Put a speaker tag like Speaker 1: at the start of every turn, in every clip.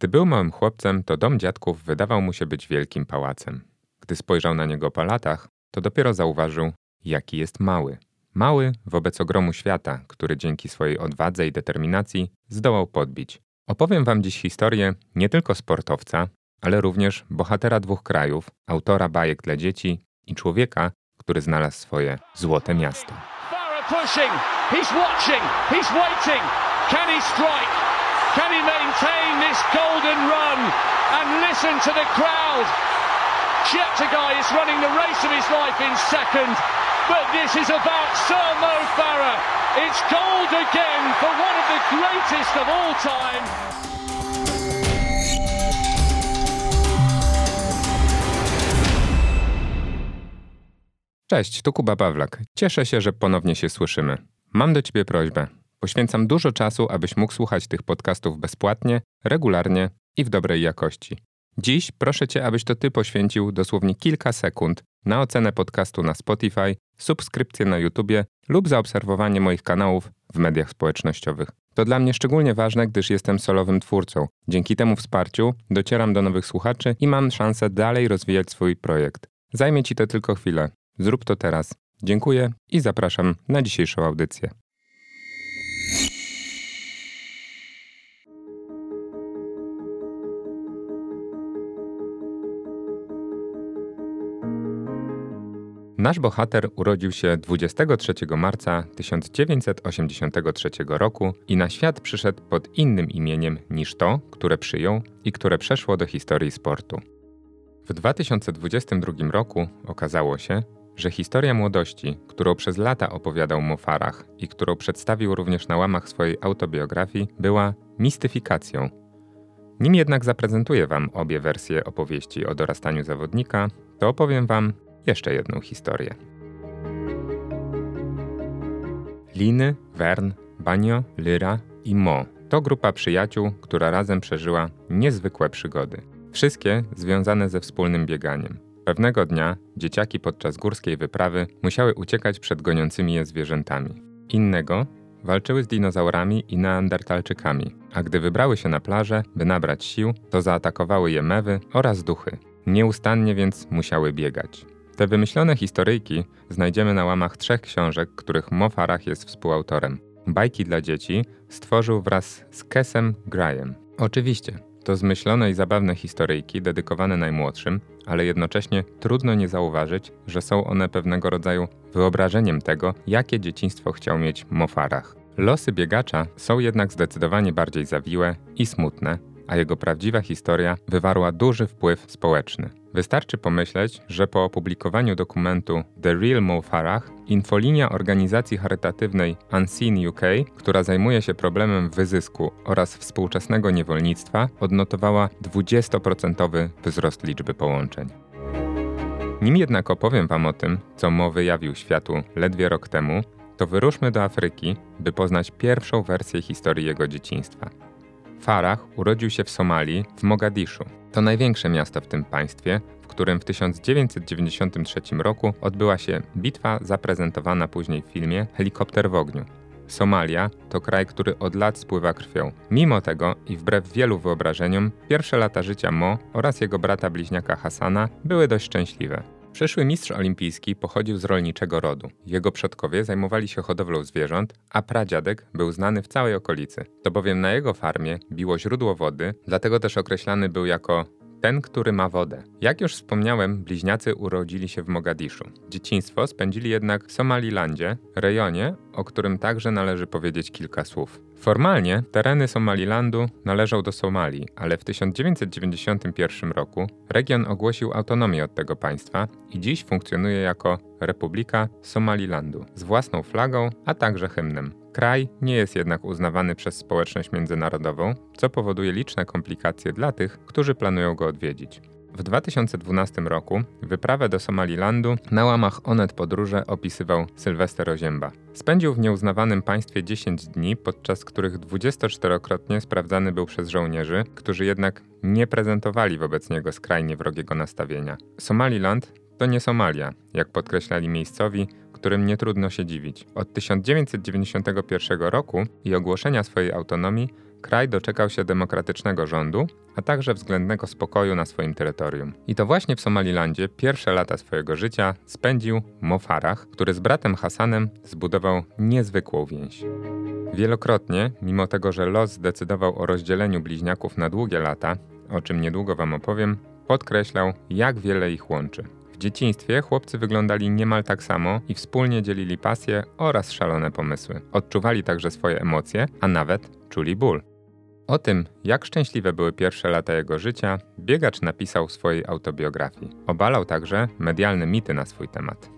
Speaker 1: Gdy był małym chłopcem, to dom dziadków wydawał mu się być wielkim pałacem. Gdy spojrzał na niego po latach, to dopiero zauważył, jaki jest mały. Mały wobec ogromu świata, który dzięki swojej odwadze i determinacji zdołał podbić. Opowiem Wam dziś historię nie tylko sportowca, ale również bohatera dwóch krajów, autora bajek dla dzieci i człowieka, który znalazł swoje złote miasto. he's watching, he's waiting. Can he strike? Can he maintain this golden run? And listen to the crowd. Cheptegei is running the race of his life in second. But this is about Sir Mo Farah. It's gold again for one of the greatest of all time. Cześć, tu Kuba Pawlak. Cieszę się, że ponownie się słyszymy. Mam do Ciebie prośbę. Poświęcam dużo czasu, abyś mógł słuchać tych podcastów bezpłatnie, regularnie i w dobrej jakości. Dziś proszę Cię, abyś to Ty poświęcił dosłownie kilka sekund na ocenę podcastu na Spotify, subskrypcję na YouTubie lub zaobserwowanie moich kanałów w mediach społecznościowych. To dla mnie szczególnie ważne, gdyż jestem solowym twórcą. Dzięki temu wsparciu docieram do nowych słuchaczy i mam szansę dalej rozwijać swój projekt. Zajmie Ci to tylko chwilę. Zrób to teraz. Dziękuję i zapraszam na dzisiejszą audycję. Nasz bohater urodził się 23 marca 1983 roku i na świat przyszedł pod innym imieniem niż to, które przyjął i które przeszło do historii sportu. W 2022 roku okazało się, że historia młodości, którą przez lata opowiadał Mo Farah i którą przedstawił również na łamach swojej autobiografii, była mistyfikacją. Nim jednak zaprezentuję Wam obie wersje opowieści o dorastaniu zawodnika, to opowiem Wam jeszcze jedną historię. Liny, Vern, Banio, Lyra i Mo to grupa przyjaciół, która razem przeżyła niezwykłe przygody. Wszystkie związane ze wspólnym bieganiem. Pewnego dnia dzieciaki podczas górskiej wyprawy musiały uciekać przed goniącymi je zwierzętami. Innego walczyły z dinozaurami i neandertalczykami, a gdy wybrały się na plażę, by nabrać sił, to zaatakowały je mewy oraz duchy. Nieustannie więc musiały biegać. Te wymyślone historyjki znajdziemy na łamach trzech książek, których Mo Farah jest współautorem. Bajki dla dzieci stworzył wraz z Kesem Grajem. Oczywiście, to zmyślone i zabawne historyjki dedykowane najmłodszym, ale jednocześnie trudno nie zauważyć, że są one pewnego rodzaju wyobrażeniem tego, jakie dzieciństwo chciał mieć Mo Farah. Losy biegacza są jednak zdecydowanie bardziej zawiłe i smutne, a jego prawdziwa historia wywarła duży wpływ społeczny. Wystarczy pomyśleć, że po opublikowaniu dokumentu The Real Mo Farah, infolinia organizacji charytatywnej Unseen UK, która zajmuje się problemem wyzysku oraz współczesnego niewolnictwa, odnotowała 20% wzrost liczby połączeń. Nim jednak opowiem Wam o tym, co Mo wyjawił światu ledwie rok temu, to wyruszmy do Afryki, by poznać pierwszą wersję historii jego dzieciństwa. Farah urodził się w Somalii, w Mogadiszu. To największe miasto w tym państwie, w którym w 1993 roku odbyła się bitwa zaprezentowana później w filmie Helikopter w ogniu. Somalia to kraj, który od lat spływa krwią. Mimo tego i wbrew wielu wyobrażeniom, pierwsze lata życia Mo oraz jego brata bliźniaka Hasana były dość szczęśliwe. Przyszły mistrz olimpijski pochodził z rolniczego rodu. Jego przodkowie zajmowali się hodowlą zwierząt, a pradziadek był znany w całej okolicy. To bowiem na jego farmie biło źródło wody, dlatego też określany był jako ten, który ma wodę. Jak już wspomniałem, bliźniacy urodzili się w Mogadiszu. Dzieciństwo spędzili jednak w Somalilandzie, rejonie, o którym także należy powiedzieć kilka słów. Formalnie tereny Somalilandu należą do Somalii, ale w 1991 roku region ogłosił autonomię od tego państwa i dziś funkcjonuje jako Republika Somalilandu z własną flagą, a także hymnem. Kraj nie jest jednak uznawany przez społeczność międzynarodową, co powoduje liczne komplikacje dla tych, którzy planują go odwiedzić. W 2012 roku wyprawę do Somalilandu na łamach Onet Podróże opisywał Sylwester Ozięba. Spędził w nieuznawanym państwie 10 dni, podczas których 24-krotnie sprawdzany był przez żołnierzy, którzy jednak nie prezentowali wobec niego skrajnie wrogiego nastawienia. Somaliland to nie Somalia, jak podkreślali miejscowi, którym nie trudno się dziwić. Od 1991 roku i ogłoszenia swojej autonomii kraj doczekał się demokratycznego rządu, a także względnego spokoju na swoim terytorium. I to właśnie w Somalilandzie pierwsze lata swojego życia spędził Mo Farah, który z bratem Hassanem zbudował niezwykłą więź. Wielokrotnie, mimo tego, że los zdecydował o rozdzieleniu bliźniaków na długie lata, o czym niedługo Wam opowiem, podkreślał, jak wiele ich łączy. W dzieciństwie chłopcy wyglądali niemal tak samo i wspólnie dzielili pasje oraz szalone pomysły. Odczuwali także swoje emocje, a nawet czuli ból. O tym, jak szczęśliwe były pierwsze lata jego życia, biegacz napisał w swojej autobiografii. Obalał także medialne mity na swój temat.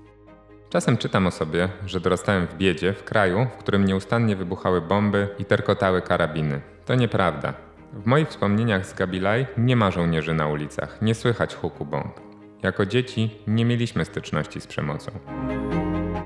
Speaker 1: Czasem czytam o sobie, że dorastałem w biedzie w kraju, w którym nieustannie wybuchały bomby i terkotały karabiny. To nieprawda. W moich wspomnieniach z Gabilaj nie ma żołnierzy na ulicach, nie słychać huku bomb. Jako dzieci nie mieliśmy styczności z przemocą.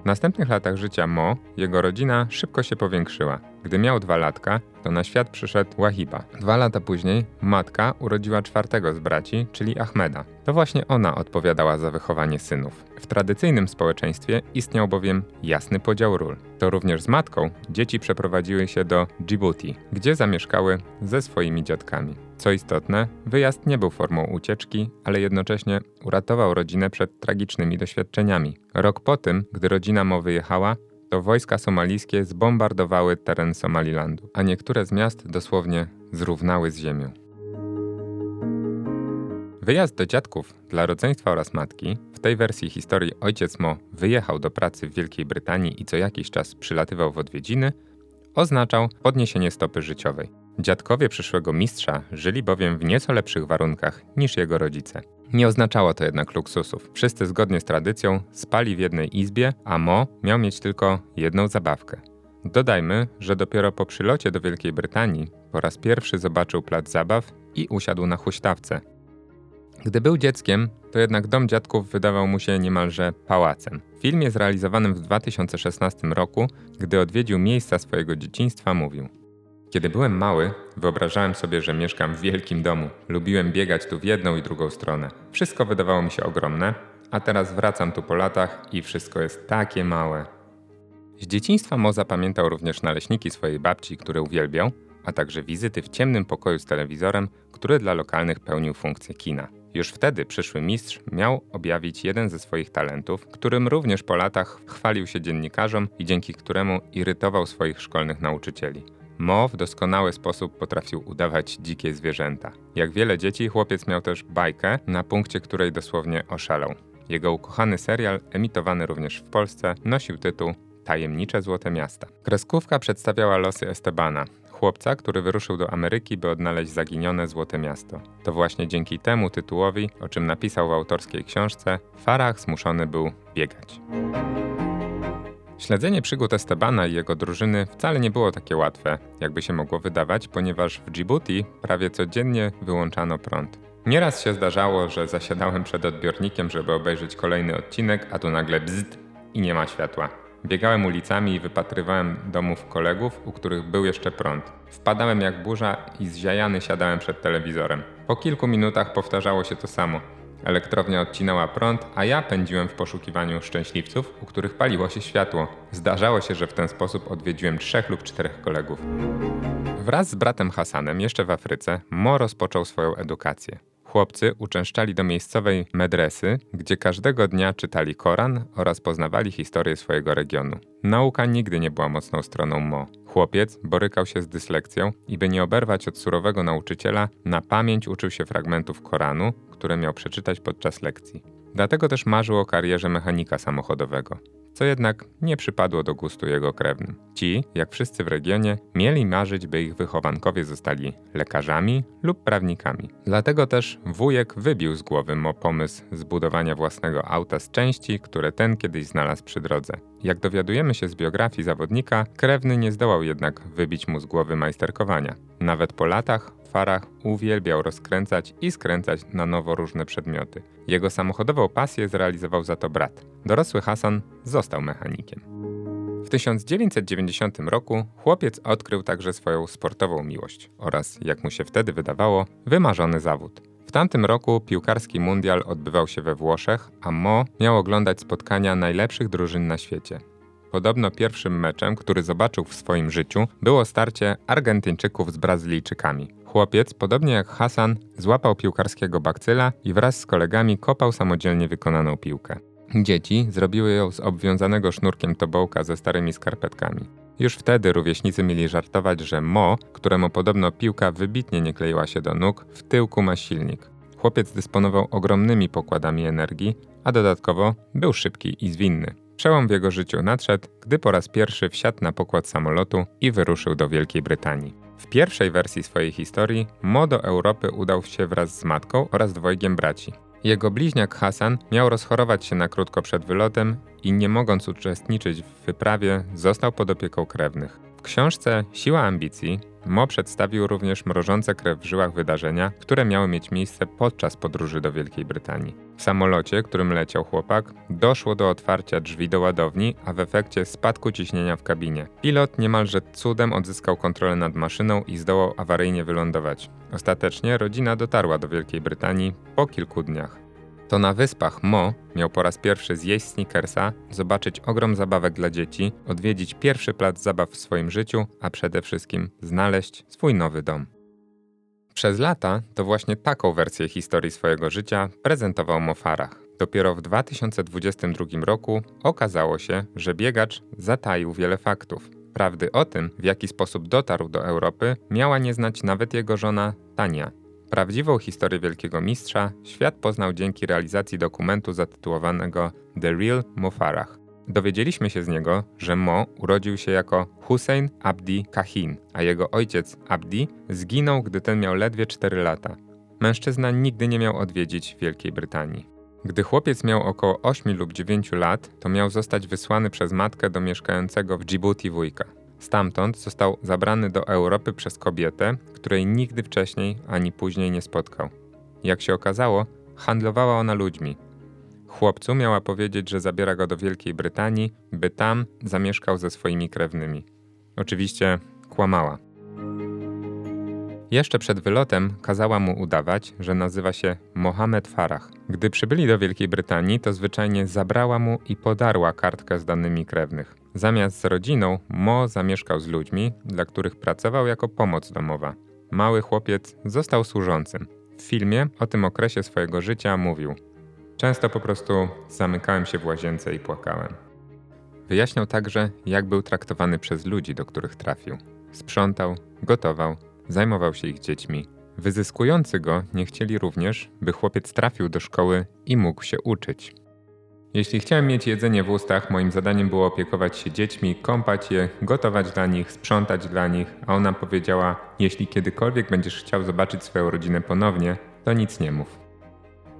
Speaker 1: W następnych latach życia Mo, jego rodzina szybko się powiększyła. Gdy miał dwa latka, to na świat przyszedł Wahiba. Dwa lata później matka urodziła czwartego z braci, czyli Ahmeda. To właśnie ona odpowiadała za wychowanie synów. W tradycyjnym społeczeństwie istniał bowiem jasny podział ról. To również z matką dzieci przeprowadziły się do Djibouti, gdzie zamieszkały ze swoimi dziadkami. Co istotne, wyjazd nie był formą ucieczki, ale jednocześnie uratował rodzinę przed tragicznymi doświadczeniami. Rok po tym, gdy rodzina Mo wyjechała, to wojska somalijskie zbombardowały teren Somalilandu, a niektóre z miast dosłownie zrównały z ziemią. Wyjazd do dziadków dla rodzeństwa oraz matki, w tej wersji historii ojciec Mo wyjechał do pracy w Wielkiej Brytanii i co jakiś czas przylatywał w odwiedziny, oznaczał podniesienie stopy życiowej. Dziadkowie przyszłego mistrza żyli bowiem w nieco lepszych warunkach niż jego rodzice. Nie oznaczało to jednak luksusów. Wszyscy zgodnie z tradycją spali w jednej izbie, a Mo miał mieć tylko jedną zabawkę. Dodajmy, że dopiero po przylocie do Wielkiej Brytanii po raz pierwszy zobaczył plac zabaw i usiadł na huśtawce. Gdy był dzieckiem, to jednak dom dziadków wydawał mu się niemalże pałacem. W filmie zrealizowanym w 2016 roku, gdy odwiedził miejsca swojego dzieciństwa, mówił: kiedy byłem mały, wyobrażałem sobie, że mieszkam w wielkim domu. Lubiłem biegać tu w jedną i drugą stronę. Wszystko wydawało mi się ogromne, a teraz wracam tu po latach i wszystko jest takie małe. Z dzieciństwa Mo zapamiętał również naleśniki swojej babci, które uwielbiał, a także wizyty w ciemnym pokoju z telewizorem, który dla lokalnych pełnił funkcję kina. Już wtedy przyszły mistrz miał objawić jeden ze swoich talentów, którym również po latach chwalił się dziennikarzom i dzięki któremu irytował swoich szkolnych nauczycieli. Mo w doskonały sposób potrafił udawać dzikie zwierzęta. Jak wiele dzieci, chłopiec miał też bajkę, na punkcie której dosłownie oszalał. Jego ukochany serial, emitowany również w Polsce, nosił tytuł Tajemnicze Złote Miasta. Kreskówka przedstawiała losy Estebana, chłopca, który wyruszył do Ameryki, by odnaleźć zaginione Złote Miasto. To właśnie dzięki temu tytułowi, o czym napisał w autorskiej książce, Farah zmuszony był biegać. Śledzenie przygód Estebana i jego drużyny wcale nie było takie łatwe, jakby się mogło wydawać, ponieważ w Djibouti prawie codziennie wyłączano prąd. Nieraz się zdarzało, że zasiadałem przed odbiornikiem, żeby obejrzeć kolejny odcinek, a tu nagle bzd i nie ma światła. Biegałem ulicami i wypatrywałem domów kolegów, u których był jeszcze prąd. Wpadałem jak burza i zziajany siadałem przed telewizorem. Po kilku minutach powtarzało się to samo. Elektrownia odcinała prąd, a ja pędziłem w poszukiwaniu szczęśliwców, u których paliło się światło. Zdarzało się, że w ten sposób odwiedziłem trzech lub czterech kolegów. Wraz z bratem Hasanem, jeszcze w Afryce, Mo rozpoczął swoją edukację. Chłopcy uczęszczali do miejscowej medresy, gdzie każdego dnia czytali Koran oraz poznawali historię swojego regionu. Nauka nigdy nie była mocną stroną Mo. Chłopiec borykał się z dyslekcją i by nie oberwać od surowego nauczyciela, na pamięć uczył się fragmentów Koranu, które miał przeczytać podczas lekcji. Dlatego też marzył o karierze mechanika samochodowego co jednak nie przypadło do gustu jego krewnym. Ci, jak wszyscy w regionie, mieli marzyć, by ich wychowankowie zostali lekarzami lub prawnikami. Dlatego też wujek wybił z głowy mu pomysł zbudowania własnego auta z części, które ten kiedyś znalazł przy drodze. Jak dowiadujemy się z biografii zawodnika, krewny nie zdołał jednak wybić mu z głowy majsterkowania. Nawet po latach Farah uwielbiał rozkręcać i skręcać na nowo różne przedmioty. Jego samochodową pasję zrealizował za to brat. Dorosły Hasan został mechanikiem. W 1990 roku chłopiec odkrył także swoją sportową miłość oraz, jak mu się wtedy wydawało, wymarzony zawód. W tamtym roku piłkarski mundial odbywał się we Włoszech, a Mo miał oglądać spotkania najlepszych drużyn na świecie. podobno pierwszym meczem, który zobaczył w swoim życiu, było starcie Argentyńczyków z Brazylijczykami. Chłopiec, podobnie jak Hasan, złapał piłkarskiego bakcyla i wraz z kolegami kopał samodzielnie wykonaną piłkę. Dzieci zrobiły ją z obwiązanego sznurkiem tobołka ze starymi skarpetkami. Już wtedy rówieśnicy mieli żartować, że Mo, któremu podobno piłka wybitnie nie kleiła się do nóg, w tyłku ma silnik. Chłopiec dysponował ogromnymi pokładami energii, a dodatkowo był szybki i zwinny. Przełom w jego życiu nadszedł, gdy po raz pierwszy wsiadł na pokład samolotu i wyruszył do Wielkiej Brytanii. W pierwszej wersji swojej historii Mo do Europy udał się wraz z matką oraz dwojgiem braci. Jego bliźniak Hasan miał rozchorować się na krótko przed wylotem i nie mogąc uczestniczyć w wyprawie, został pod opieką krewnych. W książce Siła ambicji Mo przedstawił również mrożące krew w żyłach wydarzenia, które miały mieć miejsce podczas podróży do Wielkiej Brytanii. W samolocie, którym leciał chłopak, doszło do otwarcia drzwi do ładowni, a w efekcie spadku ciśnienia w kabinie. Pilot niemalże cudem odzyskał kontrolę nad maszyną i zdołał awaryjnie wylądować. Ostatecznie rodzina dotarła do Wielkiej Brytanii po kilku dniach. To na wyspach Mo miał po raz pierwszy zjeść sneakersa, zobaczyć ogrom zabawek dla dzieci, odwiedzić pierwszy plac zabaw w swoim życiu, a przede wszystkim znaleźć swój nowy dom. Przez lata to właśnie taką wersję historii swojego życia prezentował Mo Farah. Dopiero w 2022 roku okazało się, że biegacz zataił wiele faktów. Prawdy o tym, w jaki sposób dotarł do Europy, miała nie znać nawet jego żona Tania, Prawdziwą historię wielkiego mistrza świat poznał dzięki realizacji dokumentu zatytułowanego The Real Mo. Dowiedzieliśmy się z niego, że Mo urodził się jako Hussein Abdi Kahin, a jego ojciec Abdi zginął, gdy ten miał ledwie 4 lata. Mężczyzna nigdy nie miał odwiedzić Wielkiej Brytanii. Gdy chłopiec miał około 8 lub 9 lat, to miał zostać wysłany przez matkę do mieszkającego w Djibouti wujka. Stamtąd został zabrany do Europy przez kobietę, której nigdy wcześniej ani później nie spotkał. Jak się okazało, handlowała ona ludźmi. Chłopcu miała powiedzieć, że zabiera go do Wielkiej Brytanii, by tam zamieszkał ze swoimi krewnymi. Oczywiście kłamała. Jeszcze przed wylotem kazała mu udawać, że nazywa się Mohamed Farah. Gdy przybyli do Wielkiej Brytanii, to zwyczajnie zabrała mu i podarła kartkę z danymi krewnych. Zamiast z rodziną, Mo zamieszkał z ludźmi, dla których pracował jako pomoc domowa. Mały chłopiec został służącym. W filmie o tym okresie swojego życia mówił: Często po prostu zamykałem się w łazience i płakałem. Wyjaśniał także, jak był traktowany przez ludzi, do których trafił. Sprzątał, gotował, zajmował się ich dziećmi. Wyzyskujący go nie chcieli również, by chłopiec trafił do szkoły i mógł się uczyć. Jeśli chciałem mieć jedzenie w ustach, moim zadaniem było opiekować się dziećmi, kąpać je, gotować dla nich, sprzątać dla nich, a ona powiedziała: Jeśli kiedykolwiek będziesz chciał zobaczyć swoją rodzinę ponownie, to nic nie mów.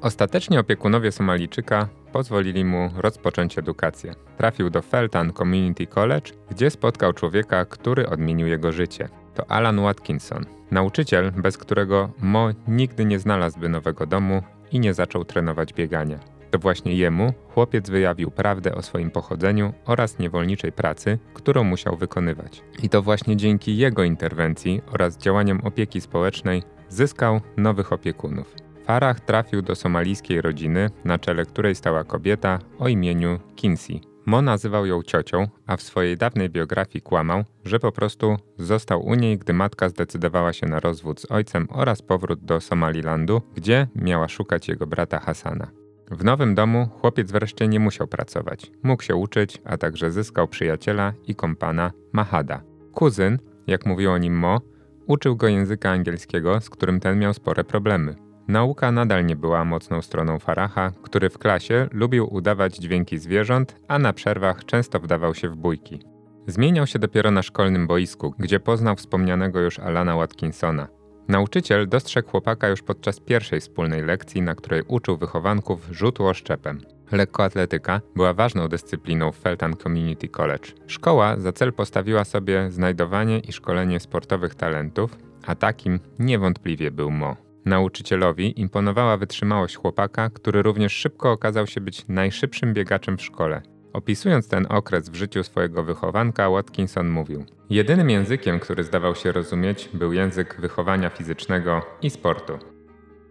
Speaker 1: Ostatecznie opiekunowie Somalijczyka pozwolili mu rozpocząć edukację. Trafił do Felton Community College, gdzie spotkał człowieka, który odmienił jego życie. To Alan Watkinson, nauczyciel, bez którego Mo nigdy nie znalazłby nowego domu i nie zaczął trenować biegania. To właśnie jemu chłopiec wyjawił prawdę o swoim pochodzeniu oraz niewolniczej pracy, którą musiał wykonywać. I to właśnie dzięki jego interwencji oraz działaniom opieki społecznej zyskał nowych opiekunów. Farah trafił do somalijskiej rodziny, na czele której stała kobieta o imieniu Kinsey. Mo nazywał ją ciocią, a w swojej dawnej biografii kłamał, że po prostu został u niej, gdy matka zdecydowała się na rozwód z ojcem oraz powrót do Somalilandu, gdzie miała szukać jego brata Hasana. W nowym domu chłopiec wreszcie nie musiał pracować. Mógł się uczyć, a także zyskał przyjaciela i kompana Mahada. Kuzyn, jak mówił o nim Mo, uczył go języka angielskiego, z którym ten miał spore problemy. Nauka nadal nie była mocną stroną Faraha, który w klasie lubił udawać dźwięki zwierząt, a na przerwach często wdawał się w bójki. Zmieniał się dopiero na szkolnym boisku, gdzie poznał wspomnianego już Alana Watkinsona. Nauczyciel dostrzegł chłopaka już podczas pierwszej wspólnej lekcji, na której uczył wychowanków rzutu oszczepem. Lekkoatletyka była ważną dyscypliną w Felton Community College. Szkoła za cel postawiła sobie znajdowanie i szkolenie sportowych talentów, a takim niewątpliwie był Mo. Nauczycielowi imponowała wytrzymałość chłopaka, który również szybko okazał się być najszybszym biegaczem w szkole. Opisując ten okres w życiu swojego wychowanka, Watkinson mówił: Jedynym językiem, który zdawał się rozumieć, był język wychowania fizycznego i sportu.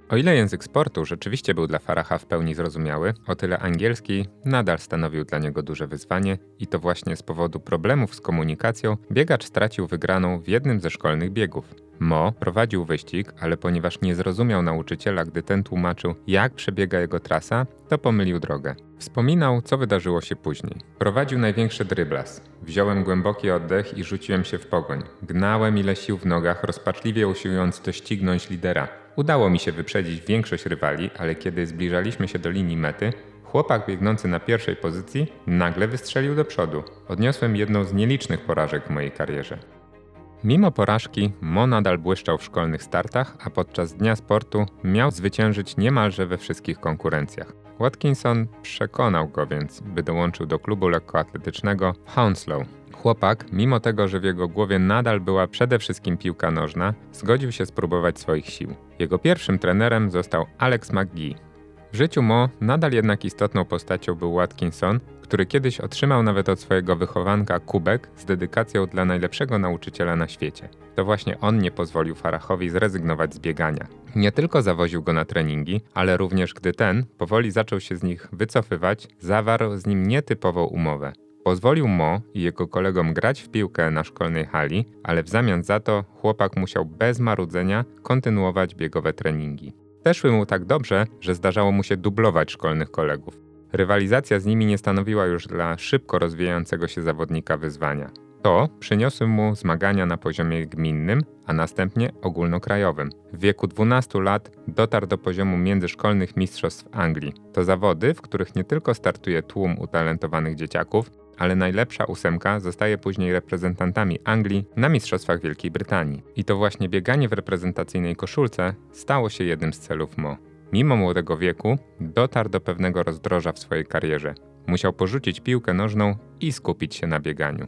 Speaker 1: O ile język sportu rzeczywiście był dla Faraha w pełni zrozumiały, o tyle angielski nadal stanowił dla niego duże wyzwanie i to właśnie z powodu problemów z komunikacją biegacz stracił wygraną w jednym ze szkolnych biegów. Mo prowadził wyścig, ale ponieważ nie zrozumiał nauczyciela, gdy ten tłumaczył, jak przebiega jego trasa, to pomylił drogę. Wspominał, co wydarzyło się później. Prowadził największy dryblas. Wziąłem głęboki oddech i rzuciłem się w pogoń. Gnałem ile sił w nogach, rozpaczliwie usiłując doścignąć lidera. Udało mi się wyprzedzić większość rywali, ale kiedy zbliżaliśmy się do linii mety, chłopak biegnący na pierwszej pozycji nagle wystrzelił do przodu. Odniosłem jedną z nielicznych porażek w mojej karierze. Mimo porażki, Mo nadal błyszczał w szkolnych startach, a podczas Dnia Sportu miał zwyciężyć niemalże we wszystkich konkurencjach. Watkinson przekonał go więc, by dołączył do klubu lekkoatletycznego Hounslow. Chłopak, mimo tego, że w jego głowie nadal była przede wszystkim piłka nożna, zgodził się spróbować swoich sił. Jego pierwszym trenerem został Alex McGee. W życiu Mo nadal jednak istotną postacią był Watkinson, który kiedyś otrzymał nawet od swojego wychowanka kubek z dedykacją dla najlepszego nauczyciela na świecie. To właśnie on nie pozwolił Farachowi zrezygnować z biegania. Nie tylko zawoził go na treningi, ale również gdy ten powoli zaczął się z nich wycofywać, zawarł z nim nietypową umowę. Pozwolił Mo i jego kolegom grać w piłkę na szkolnej hali, ale w zamian za to chłopak musiał bez marudzenia kontynuować biegowe treningi. Te szły mu tak dobrze, że zdarzało mu się dublować szkolnych kolegów. Rywalizacja z nimi nie stanowiła już dla szybko rozwijającego się zawodnika wyzwania. To przyniosły mu zmagania na poziomie gminnym, a następnie ogólnokrajowym. W wieku 12 lat dotarł do poziomu międzyszkolnych mistrzostw Anglii. To zawody, w których nie tylko startuje tłum utalentowanych dzieciaków, ale najlepsza ósemka zostaje później reprezentantami Anglii na Mistrzostwach Wielkiej Brytanii. I to właśnie bieganie w reprezentacyjnej koszulce stało się jednym z celów Mo. Mimo młodego wieku dotarł do pewnego rozdroża w swojej karierze. Musiał porzucić piłkę nożną i skupić się na bieganiu.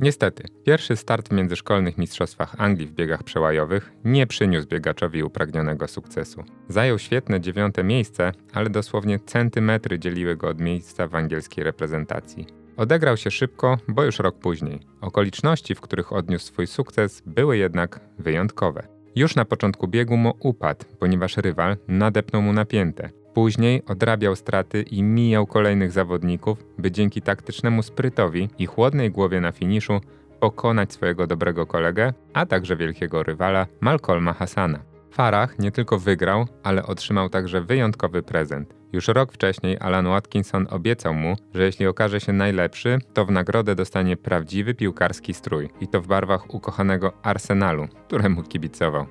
Speaker 1: Niestety, pierwszy start w międzyszkolnych mistrzostwach Anglii w biegach przełajowych nie przyniósł biegaczowi upragnionego sukcesu. Zajął świetne dziewiąte miejsce, ale dosłownie centymetry dzieliły go od miejsca w angielskiej reprezentacji. Odegrał się szybko, bo już rok później. Okoliczności, w których odniósł swój sukces, były jednak wyjątkowe. Już na początku biegu Mo upadł, ponieważ rywal nadepnął mu napięte. Później odrabiał straty i mijał kolejnych zawodników, by dzięki taktycznemu sprytowi i chłodnej głowie na finiszu pokonać swojego dobrego kolegę, a także wielkiego rywala Malcolma Hassana. Farah nie tylko wygrał, ale otrzymał także wyjątkowy prezent. Już rok wcześniej Alan Watkinson obiecał mu, że jeśli okaże się najlepszy, to w nagrodę dostanie prawdziwy piłkarski strój i to w barwach ukochanego Arsenalu, któremu kibicował.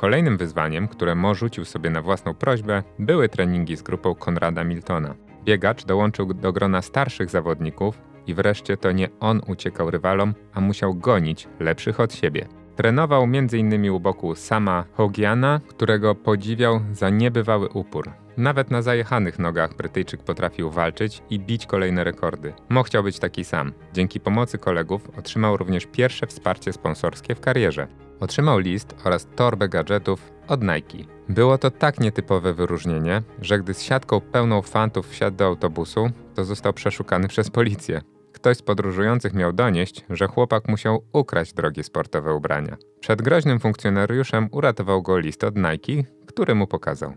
Speaker 1: Kolejnym wyzwaniem, które Mo rzucił sobie na własną prośbę, były treningi z grupą Konrada Miltona. Biegacz dołączył do grona starszych zawodników i wreszcie to nie on uciekał rywalom, a musiał gonić lepszych od siebie. Trenował m.in. u boku Sama Hogiana, którego podziwiał za niebywały upór. Nawet na zajechanych nogach Brytyjczyk potrafił walczyć i bić kolejne rekordy. Mo chciał być taki sam. Dzięki pomocy kolegów otrzymał również pierwsze wsparcie sponsorskie w karierze. Otrzymał list oraz torbę gadżetów od Nike. Było to tak nietypowe wyróżnienie, że gdy z siatką pełną fantów wsiadł do autobusu, to został przeszukany przez policję. Ktoś z podróżujących miał donieść, że chłopak musiał ukraść drogie sportowe ubrania. Przed groźnym funkcjonariuszem uratował go list od Nike, który mu pokazał.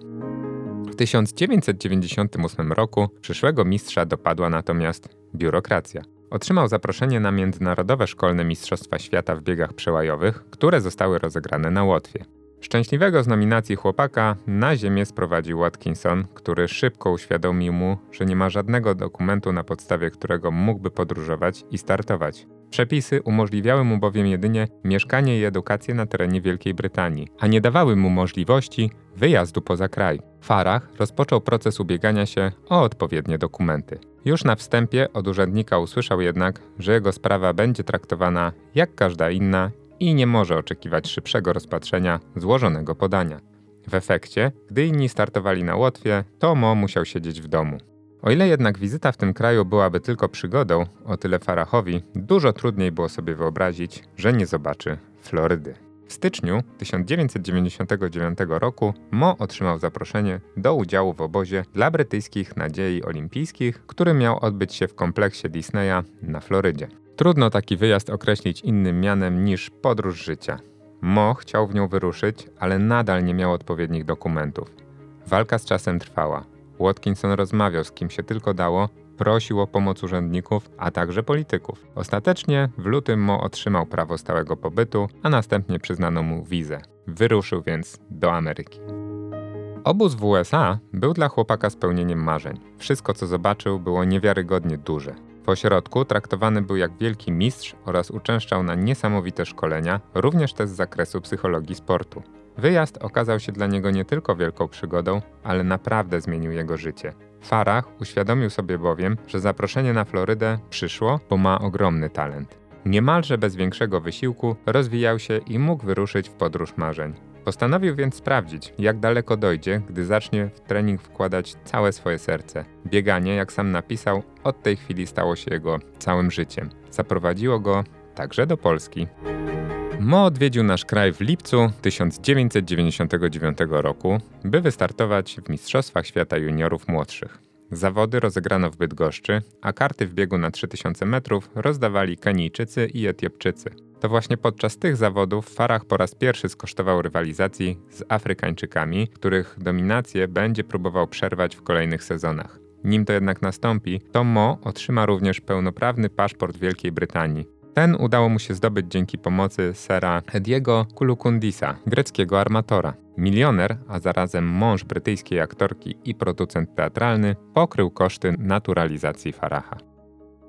Speaker 1: W 1998 roku przyszłego mistrza dopadła natomiast biurokracja. Otrzymał zaproszenie na Międzynarodowe Szkolne Mistrzostwa Świata w biegach przełajowych, które zostały rozegrane na Łotwie. Szczęśliwego z nominacji chłopaka na ziemię sprowadził Watkinson, który szybko uświadomił mu, że nie ma żadnego dokumentu, na podstawie którego mógłby podróżować i startować. Przepisy umożliwiały mu bowiem jedynie mieszkanie i edukację na terenie Wielkiej Brytanii, a nie dawały mu możliwości wyjazdu poza kraj. Farah rozpoczął proces ubiegania się o odpowiednie dokumenty. Już na wstępie od urzędnika usłyszał jednak, że jego sprawa będzie traktowana jak każda inna i nie może oczekiwać szybszego rozpatrzenia złożonego podania. W efekcie, gdy inni startowali na Łotwie, to Mo musiał siedzieć w domu. O ile jednak wizyta w tym kraju byłaby tylko przygodą, o tyle Farahowi dużo trudniej było sobie wyobrazić, że nie zobaczy Florydy. W styczniu 1999 roku Mo otrzymał zaproszenie do udziału w obozie dla brytyjskich nadziei olimpijskich, który miał odbyć się w kompleksie Disneya na Florydzie. Trudno taki wyjazd określić innym mianem niż podróż życia. Mo chciał w nią wyruszyć, ale nadal nie miał odpowiednich dokumentów. Walka z czasem trwała. Watkinson rozmawiał z kim się tylko dało, prosił o pomoc urzędników, a także polityków. Ostatecznie w lutym Mo otrzymał prawo stałego pobytu, a następnie przyznano mu wizę. Wyruszył więc do Ameryki. Obóz w USA był dla chłopaka spełnieniem marzeń. Wszystko, co zobaczył, było niewiarygodnie duże. W ośrodku traktowany był jak wielki mistrz oraz uczęszczał na niesamowite szkolenia, również też z zakresu psychologii sportu. Wyjazd okazał się dla niego nie tylko wielką przygodą, ale naprawdę zmienił jego życie. Farah uświadomił sobie bowiem, że zaproszenie na Florydę przyszło, bo ma ogromny talent. Niemalże bez większego wysiłku rozwijał się i mógł wyruszyć w podróż marzeń. Postanowił więc sprawdzić, jak daleko dojdzie, gdy zacznie w trening wkładać całe swoje serce. Bieganie, jak sam napisał, od tej chwili stało się jego całym życiem. Zaprowadziło go także do Polski. Mo odwiedził nasz kraj w lipcu 1999 roku, by wystartować w Mistrzostwach Świata Juniorów Młodszych. Zawody rozegrano w Bydgoszczy, a karty w biegu na 3000 metrów rozdawali Kenijczycy i Etiopczycy. To właśnie podczas tych zawodów Farah po raz pierwszy skosztował rywalizacji z Afrykańczykami, których dominację będzie próbował przerwać w kolejnych sezonach. Nim to jednak nastąpi, to Mo otrzyma również pełnoprawny paszport Wielkiej Brytanii. Ten udało mu się zdobyć dzięki pomocy sera Ediego Kulukundisa, greckiego armatora. Milioner, a zarazem mąż brytyjskiej aktorki i producent teatralny, pokrył koszty naturalizacji Faraha.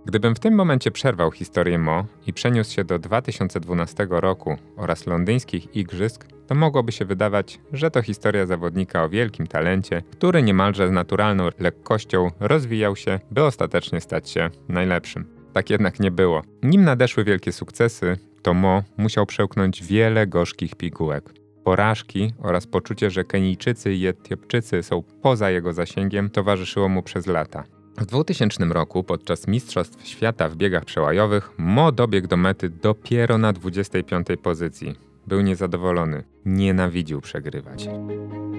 Speaker 1: Gdybym w tym momencie przerwał historię Mo i przeniósł się do 2012 roku oraz londyńskich igrzysk, to mogłoby się wydawać, że to historia zawodnika o wielkim talencie, który niemalże z naturalną lekkością rozwijał się, by ostatecznie stać się najlepszym. Tak jednak nie było. Nim nadeszły wielkie sukcesy, to Mo musiał przełknąć wiele gorzkich pigułek. Porażki oraz poczucie, że Kenijczycy i Etiopczycy są poza jego zasięgiem, towarzyszyło mu przez lata. W 2000 roku podczas Mistrzostw Świata w biegach przełajowych Mo dobiegł do mety dopiero na 25 pozycji. Był niezadowolony, nienawidził przegrywać.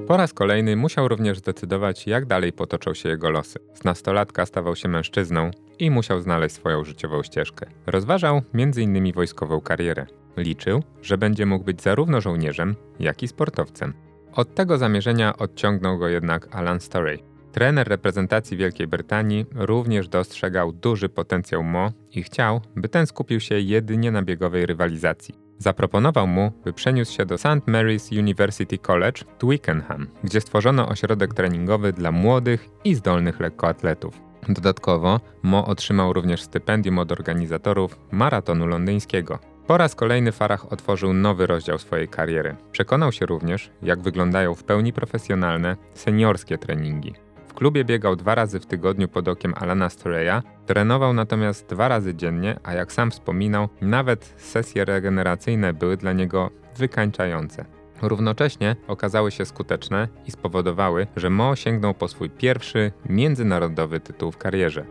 Speaker 1: Po raz kolejny musiał również zdecydować, jak dalej potoczą się jego losy. Z nastolatka stawał się mężczyzną i musiał znaleźć swoją życiową ścieżkę. Rozważał m.in. wojskową karierę. Liczył, że będzie mógł być zarówno żołnierzem, jak i sportowcem. Od tego zamierzenia odciągnął go jednak Alan Storey. Trener reprezentacji Wielkiej Brytanii również dostrzegał duży potencjał Mo i chciał, by ten skupił się jedynie na biegowej rywalizacji. Zaproponował mu, by przeniósł się do St. Mary's University College w Twickenham, gdzie stworzono ośrodek treningowy dla młodych i zdolnych lekkoatletów. Dodatkowo Mo otrzymał również stypendium od organizatorów maratonu londyńskiego. Po raz kolejny Farah otworzył nowy rozdział swojej kariery. Przekonał się również, jak wyglądają w pełni profesjonalne, seniorskie treningi klubie biegał dwa razy w tygodniu pod okiem Alana Storeya, trenował natomiast dwa razy dziennie, a jak sam wspominał, nawet sesje regeneracyjne były dla niego wykańczające. Równocześnie okazały się skuteczne i spowodowały, że Mo sięgnął po swój pierwszy międzynarodowy tytuł w karierze.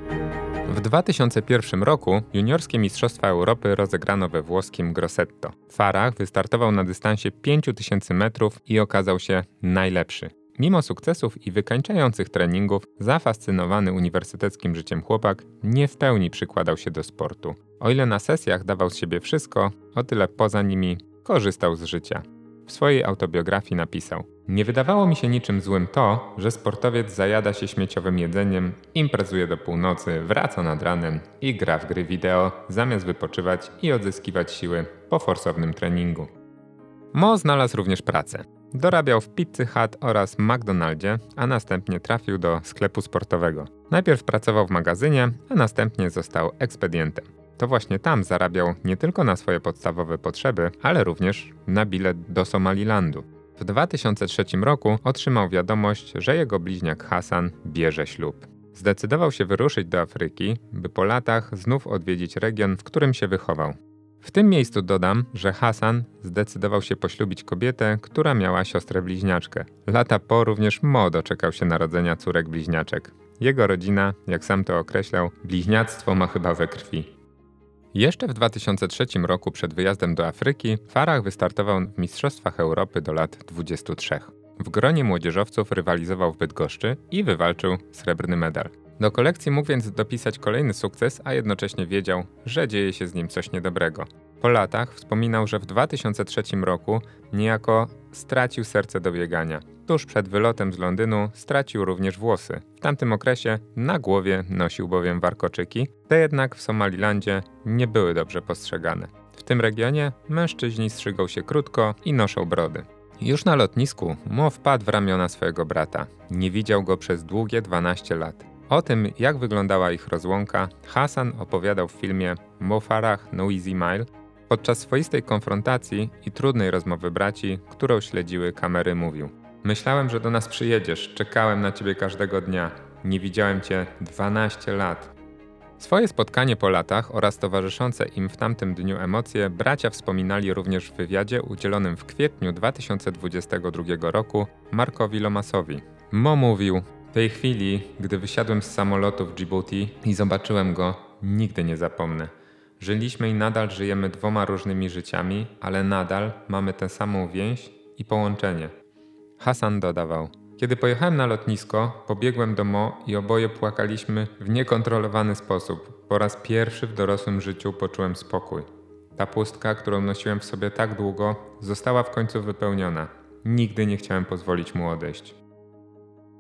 Speaker 1: W 2001 roku juniorskie Mistrzostwa Europy rozegrano we włoskim Grossetto. Farah wystartował na dystansie 5000 metrów i okazał się najlepszy. Mimo sukcesów i wykańczających treningów, zafascynowany uniwersyteckim życiem chłopak nie w pełni przykładał się do sportu. O ile na sesjach dawał z siebie wszystko, o tyle poza nimi korzystał z życia. W swojej autobiografii napisał: Nie wydawało mi się niczym złym to, że sportowiec zajada się śmieciowym jedzeniem, imprezuje do północy, wraca nad ranem i gra w gry wideo, zamiast wypoczywać i odzyskiwać siły po forsownym treningu. Mo znalazł również pracę. Dorabiał w Pizzy Hut oraz McDonaldzie, a następnie trafił do sklepu sportowego. Najpierw pracował w magazynie, a następnie został ekspedientem. To właśnie tam zarabiał nie tylko na swoje podstawowe potrzeby, ale również na bilet do Somalilandu. W 2003 roku otrzymał wiadomość, że jego bliźniak Hasan bierze ślub. Zdecydował się wyruszyć do Afryki, by po latach znów odwiedzić region, w którym się wychował. W tym miejscu dodam, że Hasan zdecydował się poślubić kobietę, która miała siostrę bliźniaczkę. Lata po również Mo doczekał się narodzenia córek bliźniaczek. Jego rodzina, jak sam to określał, bliźniactwo ma chyba we krwi. Jeszcze w 2003 roku przed wyjazdem do Afryki Farah wystartował w Mistrzostwach Europy do lat 23. W gronie młodzieżowców rywalizował w Bydgoszczy i wywalczył srebrny medal. Do kolekcji mógł więc dopisać kolejny sukces, a jednocześnie wiedział, że dzieje się z nim coś niedobrego. Po latach wspominał, że w 2003 roku niejako stracił serce do biegania. Tuż przed wylotem z Londynu stracił również włosy. W tamtym okresie na głowie nosił bowiem warkoczyki, te jednak w Somalilandzie nie były dobrze postrzegane. W tym regionie mężczyźni strzygą się krótko i noszą brody. Już na lotnisku Mo wpadł w ramiona swojego brata. Nie widział go przez długie 12 lat. O tym, jak wyglądała ich rozłąka, Hasan opowiadał w filmie Mo Farah No Easy Mile. Podczas swoistej konfrontacji i trudnej rozmowy braci, którą śledziły kamery, mówił: Myślałem, że do nas przyjedziesz, czekałem na ciebie każdego dnia. Nie widziałem cię 12 lat. Swoje spotkanie po latach oraz towarzyszące im w tamtym dniu emocje bracia wspominali również w wywiadzie udzielonym w kwietniu 2022 roku Markowi Lomasowi. Mo mówił: tej chwili, gdy wysiadłem z samolotu w Djibouti i zobaczyłem go, nigdy nie zapomnę. Żyliśmy i nadal żyjemy dwoma różnymi życiami, ale nadal mamy tę samą więź i połączenie. Hasan dodawał: Kiedy pojechałem na lotnisko, pobiegłem do Mo i oboje płakaliśmy w niekontrolowany sposób. Po raz pierwszy w dorosłym życiu poczułem spokój. Ta pustka, którą nosiłem w sobie tak długo, została w końcu wypełniona. Nigdy nie chciałem pozwolić mu odejść.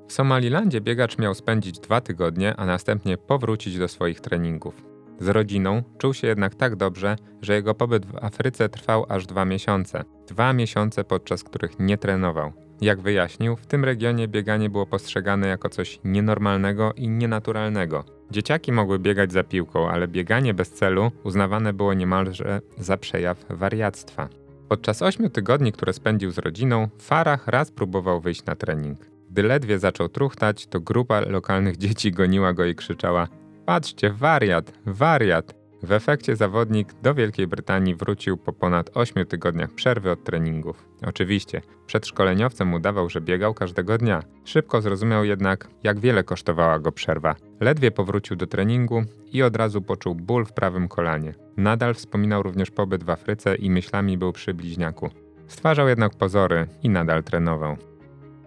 Speaker 1: W Somalilandzie biegacz miał spędzić dwa tygodnie, a następnie powrócić do swoich treningów. Z rodziną czuł się jednak tak dobrze, że jego pobyt w Afryce trwał aż dwa miesiące. Dwa miesiące, podczas których nie trenował. Jak wyjaśnił, w tym regionie bieganie było postrzegane jako coś nienormalnego i nienaturalnego. Dzieciaki mogły biegać za piłką, ale bieganie bez celu uznawane było niemalże za przejaw wariactwa. Podczas ośmiu tygodni, które spędził z rodziną, Farah raz próbował wyjść na trening. Gdy ledwie zaczął truchtać, to grupa lokalnych dzieci goniła go i krzyczała: Patrzcie, wariat, wariat! W efekcie zawodnik do Wielkiej Brytanii wrócił po ponad 8 tygodniach przerwy od treningów. Oczywiście, przed szkoleniowcem udawał, że biegał każdego dnia. Szybko zrozumiał jednak, jak wiele kosztowała go przerwa. Ledwie powrócił do treningu i od razu poczuł ból w prawym kolanie. Nadal wspominał również pobyt w Afryce i myślami był przy bliźniaku. Stwarzał jednak pozory i nadal trenował.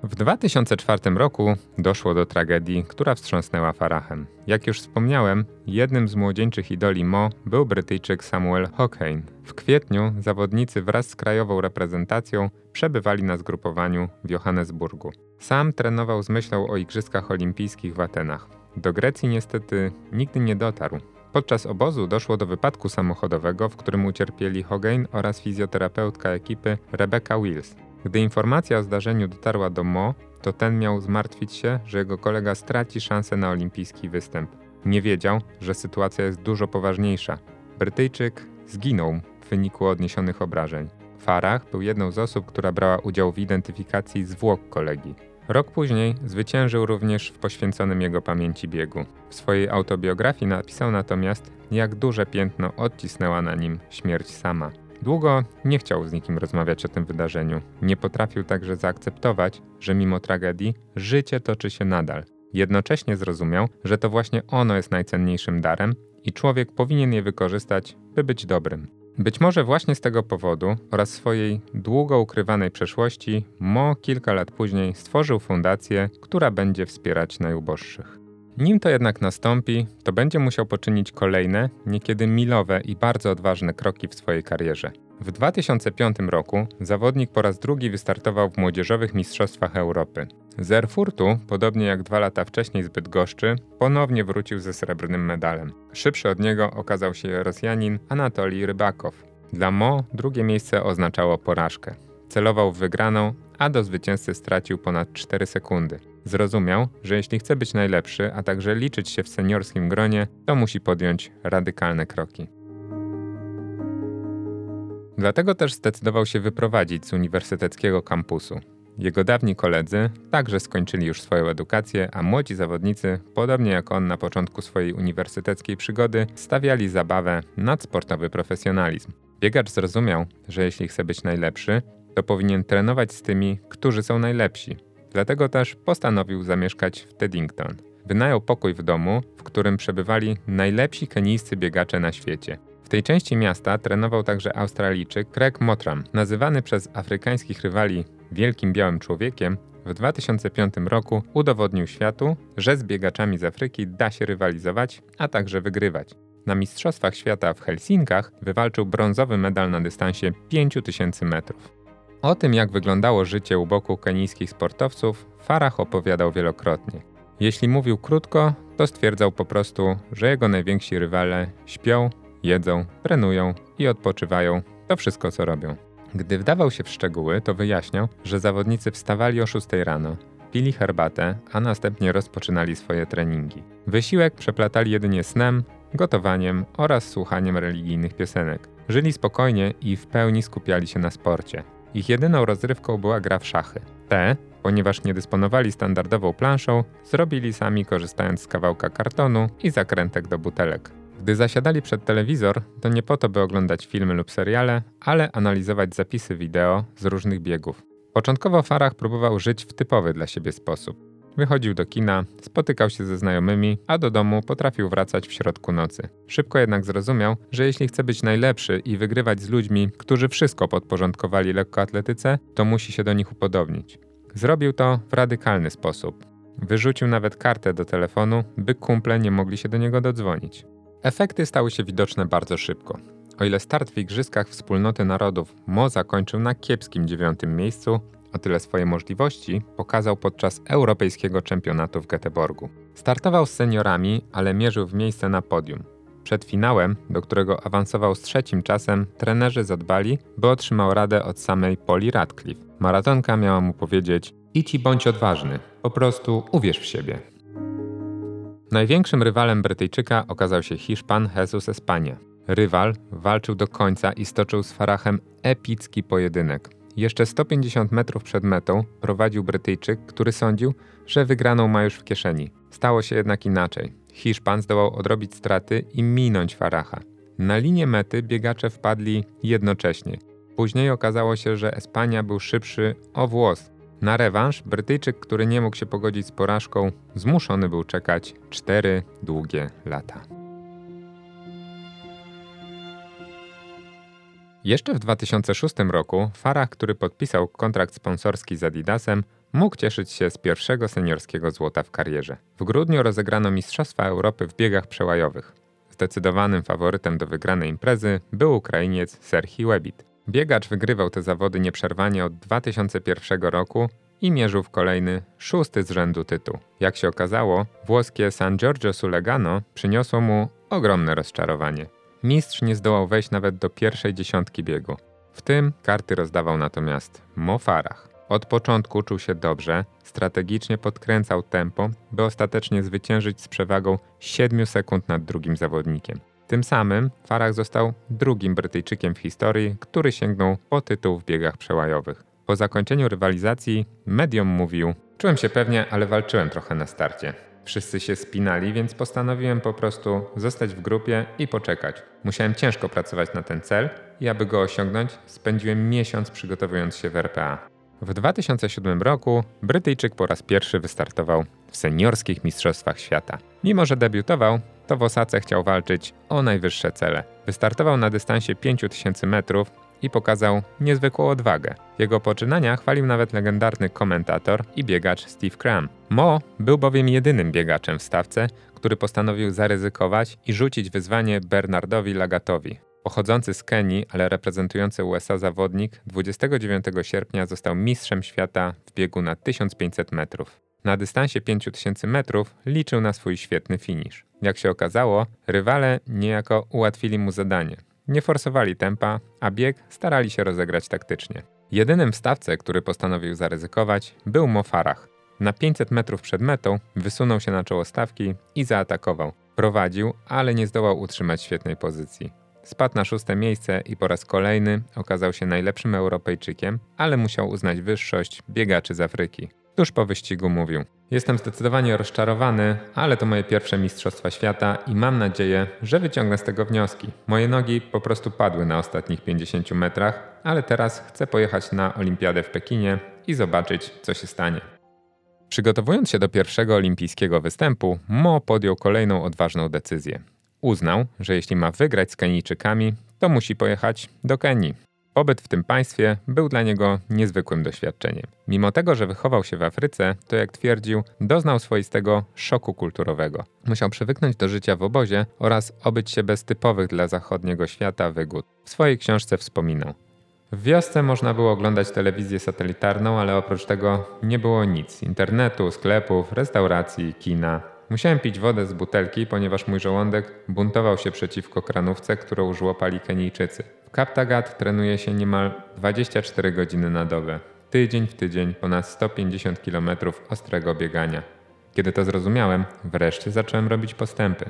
Speaker 1: W 2004 roku doszło do tragedii, która wstrząsnęła Farahem. Jak już wspomniałem, jednym z młodzieńczych idoli Mo był Brytyjczyk Samuel Hockheim. W kwietniu zawodnicy wraz z krajową reprezentacją przebywali na zgrupowaniu w Johannesburgu. Sam trenował z myślą o Igrzyskach Olimpijskich w Atenach. Do Grecji niestety nigdy nie dotarł. Podczas obozu doszło do wypadku samochodowego, w którym ucierpieli Hogain oraz fizjoterapeutka ekipy Rebecca Wills. Gdy informacja o zdarzeniu dotarła do Mo, to ten miał zmartwić się, że jego kolega straci szansę na olimpijski występ. Nie wiedział, że sytuacja jest dużo poważniejsza. Brytyjczyk zginął w wyniku odniesionych obrażeń. Farah był jedną z osób, która brała udział w identyfikacji zwłok kolegi. Rok później zwyciężył również w poświęconym jego pamięci biegu. W swojej autobiografii napisał natomiast, jak duże piętno odcisnęła na nim śmierć sama. Długo nie chciał z nikim rozmawiać o tym wydarzeniu. Nie potrafił także zaakceptować, że mimo tragedii życie toczy się nadal. Jednocześnie zrozumiał, że to właśnie ono jest najcenniejszym darem i człowiek powinien je wykorzystać, by być dobrym. Być może właśnie z tego powodu oraz swojej długo ukrywanej przeszłości Mo kilka lat później stworzył fundację, która będzie wspierać najuboższych. Nim to jednak nastąpi, to będzie musiał poczynić kolejne, niekiedy milowe i bardzo odważne kroki w swojej karierze. W 2005 roku zawodnik po raz drugi wystartował w młodzieżowych mistrzostwach Europy. Z Erfurtu, podobnie jak dwa lata wcześniej z Bydgoszczy, ponownie wrócił ze srebrnym medalem. Szybszy od niego okazał się Rosjanin Anatolij Rybakow. Dla Mo drugie miejsce oznaczało porażkę. Celował w wygraną, a do zwycięzcy stracił ponad 4 sekundy. Zrozumiał, że jeśli chce być najlepszy, a także liczyć się w seniorskim gronie, to musi podjąć radykalne kroki. Dlatego też zdecydował się wyprowadzić z uniwersyteckiego kampusu. Jego dawni koledzy także skończyli już swoją edukację, a młodzi zawodnicy, podobnie jak on na początku swojej uniwersyteckiej przygody, stawiali zabawę nad sportowy profesjonalizm. Biegacz zrozumiał, że jeśli chce być najlepszy, to powinien trenować z tymi, którzy są najlepsi, Dlatego też postanowił zamieszkać w Teddington. Wynajął pokój w domu, w którym przebywali najlepsi kenijscy biegacze na świecie. W tej części miasta trenował także Australijczyk Craig Motram, nazywany przez afrykańskich rywali Wielkim Białym Człowiekiem. W 2005 roku udowodnił światu, że z biegaczami z Afryki da się rywalizować, a także wygrywać. na Mistrzostwach Świata w Helsinkach wywalczył brązowy medal na dystansie 5000 metrów. O tym, jak wyglądało życie u boku kenijskich sportowców, Farah opowiadał wielokrotnie. Jeśli mówił krótko, to stwierdzał po prostu, że jego najwięksi rywale śpią, jedzą, trenują i odpoczywają. To wszystko, co robią. Gdy wdawał się w szczegóły, to wyjaśniał, że zawodnicy wstawali o 6 rano, pili herbatę, a następnie rozpoczynali swoje treningi. Wysiłek przeplatali jedynie snem, gotowaniem oraz słuchaniem religijnych piosenek. Żyli spokojnie i w pełni skupiali się na sporcie. Ich jedyną rozrywką była gra w szachy. Te, ponieważ nie dysponowali standardową planszą, zrobili sami korzystając z kawałka kartonu i zakrętek do butelek. Gdy zasiadali przed telewizor, to nie po to, by oglądać filmy lub seriale, ale analizować zapisy wideo z różnych biegów. Początkowo Farah próbował żyć w typowy dla siebie sposób. Wychodził do kina, spotykał się ze znajomymi, a do domu potrafił wracać w środku nocy. Szybko jednak zrozumiał, że jeśli chce być najlepszy i wygrywać z ludźmi, którzy wszystko podporządkowali lekkoatletyce, to musi się do nich upodobnić. Zrobił to w radykalny sposób. Wyrzucił nawet kartę do telefonu, by kumple nie mogli się do niego dodzwonić. Efekty stały się widoczne bardzo szybko. O ile start w Igrzyskach Wspólnoty Narodów Mo zakończył na kiepskim dziewiątym miejscu, o tyle swoje możliwości pokazał podczas Europejskiego Czempionatu w Göteborgu. Startował z seniorami, ale mierzył w miejsce na podium. Przed finałem, do którego awansował z trzecim czasem, trenerzy zadbali, by otrzymał radę od samej Poli Radcliffe. Maratonka miała mu powiedzieć: idź i bądź odważny, po prostu uwierz w siebie. Największym rywalem Brytyjczyka okazał się Hiszpan Jesus Espania. Rywal walczył do końca i stoczył z Farahem epicki pojedynek. Jeszcze 150 metrów przed metą prowadził Brytyjczyk, który sądził, że wygraną ma już w kieszeni. Stało się jednak inaczej. Hiszpan zdołał odrobić straty i minąć Faraha. Na linię mety biegacze wpadli jednocześnie. Później okazało się, że Espania był szybszy o włos. Na rewanż Brytyjczyk, który nie mógł się pogodzić z porażką, zmuszony był czekać cztery długie lata. Jeszcze w 2006 roku Farah, który podpisał kontrakt sponsorski z Adidasem, mógł cieszyć się z pierwszego seniorskiego złota w karierze. W grudniu rozegrano Mistrzostwa Europy w biegach przełajowych. Zdecydowanym faworytem do wygranej imprezy był Ukrainiec Serhii Webit. Biegacz wygrywał te zawody nieprzerwanie od 2001 roku i mierzył w kolejny, szósty z rzędu tytuł. Jak się okazało, włoskie San Giorgio Sulegano przyniosło mu ogromne rozczarowanie. Mistrz nie zdołał wejść nawet do pierwszej dziesiątki biegu. W tym karty rozdawał natomiast Mo Farah. Od początku czuł się dobrze, strategicznie podkręcał tempo, by ostatecznie zwyciężyć z przewagą 7 sekund nad drugim zawodnikiem. Tym samym Farah został drugim Brytyjczykiem w historii, który sięgnął po tytuł w biegach przełajowych. Po zakończeniu rywalizacji medium mówił: Czułem się pewnie, ale walczyłem trochę na starcie. Wszyscy się spinali, więc postanowiłem po prostu zostać w grupie i poczekać. Musiałem ciężko pracować na ten cel i aby go osiągnąć, spędziłem miesiąc przygotowując się w RPA. W 2007 roku Brytyjczyk po raz pierwszy wystartował w seniorskich mistrzostwach świata. Mimo, że debiutował, to w Osace chciał walczyć o najwyższe cele. Wystartował na dystansie 5000 metrów i pokazał niezwykłą odwagę. Jego poczynania chwalił nawet legendarny komentator i biegacz Steve Cram. Mo był bowiem jedynym biegaczem w stawce, który postanowił zaryzykować i rzucić wyzwanie Bernardowi Lagatowi. Pochodzący z Kenii, ale reprezentujący USA zawodnik 29 sierpnia został mistrzem świata w biegu na 1500 metrów. Na dystansie 5000 metrów liczył na swój świetny finisz. Jak się okazało, rywale niejako ułatwili mu zadanie. Nie forsowali tempa, a bieg starali się rozegrać taktycznie. Jedynym w stawce, który postanowił zaryzykować, był Mo Farah. Na 500 metrów przed metą wysunął się na czoło stawki i zaatakował. Prowadził, ale nie zdołał utrzymać świetnej pozycji. Spadł na szóste miejsce i po raz kolejny okazał się najlepszym Europejczykiem, ale musiał uznać wyższość biegaczy z Afryki. Tuż po wyścigu mówił: Jestem zdecydowanie rozczarowany, ale to moje pierwsze Mistrzostwa Świata i mam nadzieję, że wyciągnę z tego wnioski. Moje nogi po prostu padły na ostatnich 50 metrach, ale teraz chcę pojechać na Olimpiadę w Pekinie i zobaczyć, co się stanie. Przygotowując się do pierwszego olimpijskiego występu, Mo podjął kolejną odważną decyzję. Uznał, że jeśli ma wygrać z Kenijczykami, to musi pojechać do Kenii. Pobyt w tym państwie był dla niego niezwykłym doświadczeniem. Mimo tego, że wychował się w Afryce, to jak twierdził, doznał swoistego szoku kulturowego. Musiał przywyknąć do życia w obozie oraz obyć się bez typowych dla zachodniego świata wygód. W swojej książce wspominał. W wiosce można było oglądać telewizję satelitarną, ale oprócz tego nie było nic: internetu, sklepów, restauracji, kina. Musiałem pić wodę z butelki, ponieważ mój żołądek buntował się przeciwko kranówce, którą żłopali Kenijczycy. W Kaptagat trenuje się niemal 24 godziny na dobę. Tydzień w tydzień ponad 150 km ostrego biegania. Kiedy to zrozumiałem, wreszcie zacząłem robić postępy.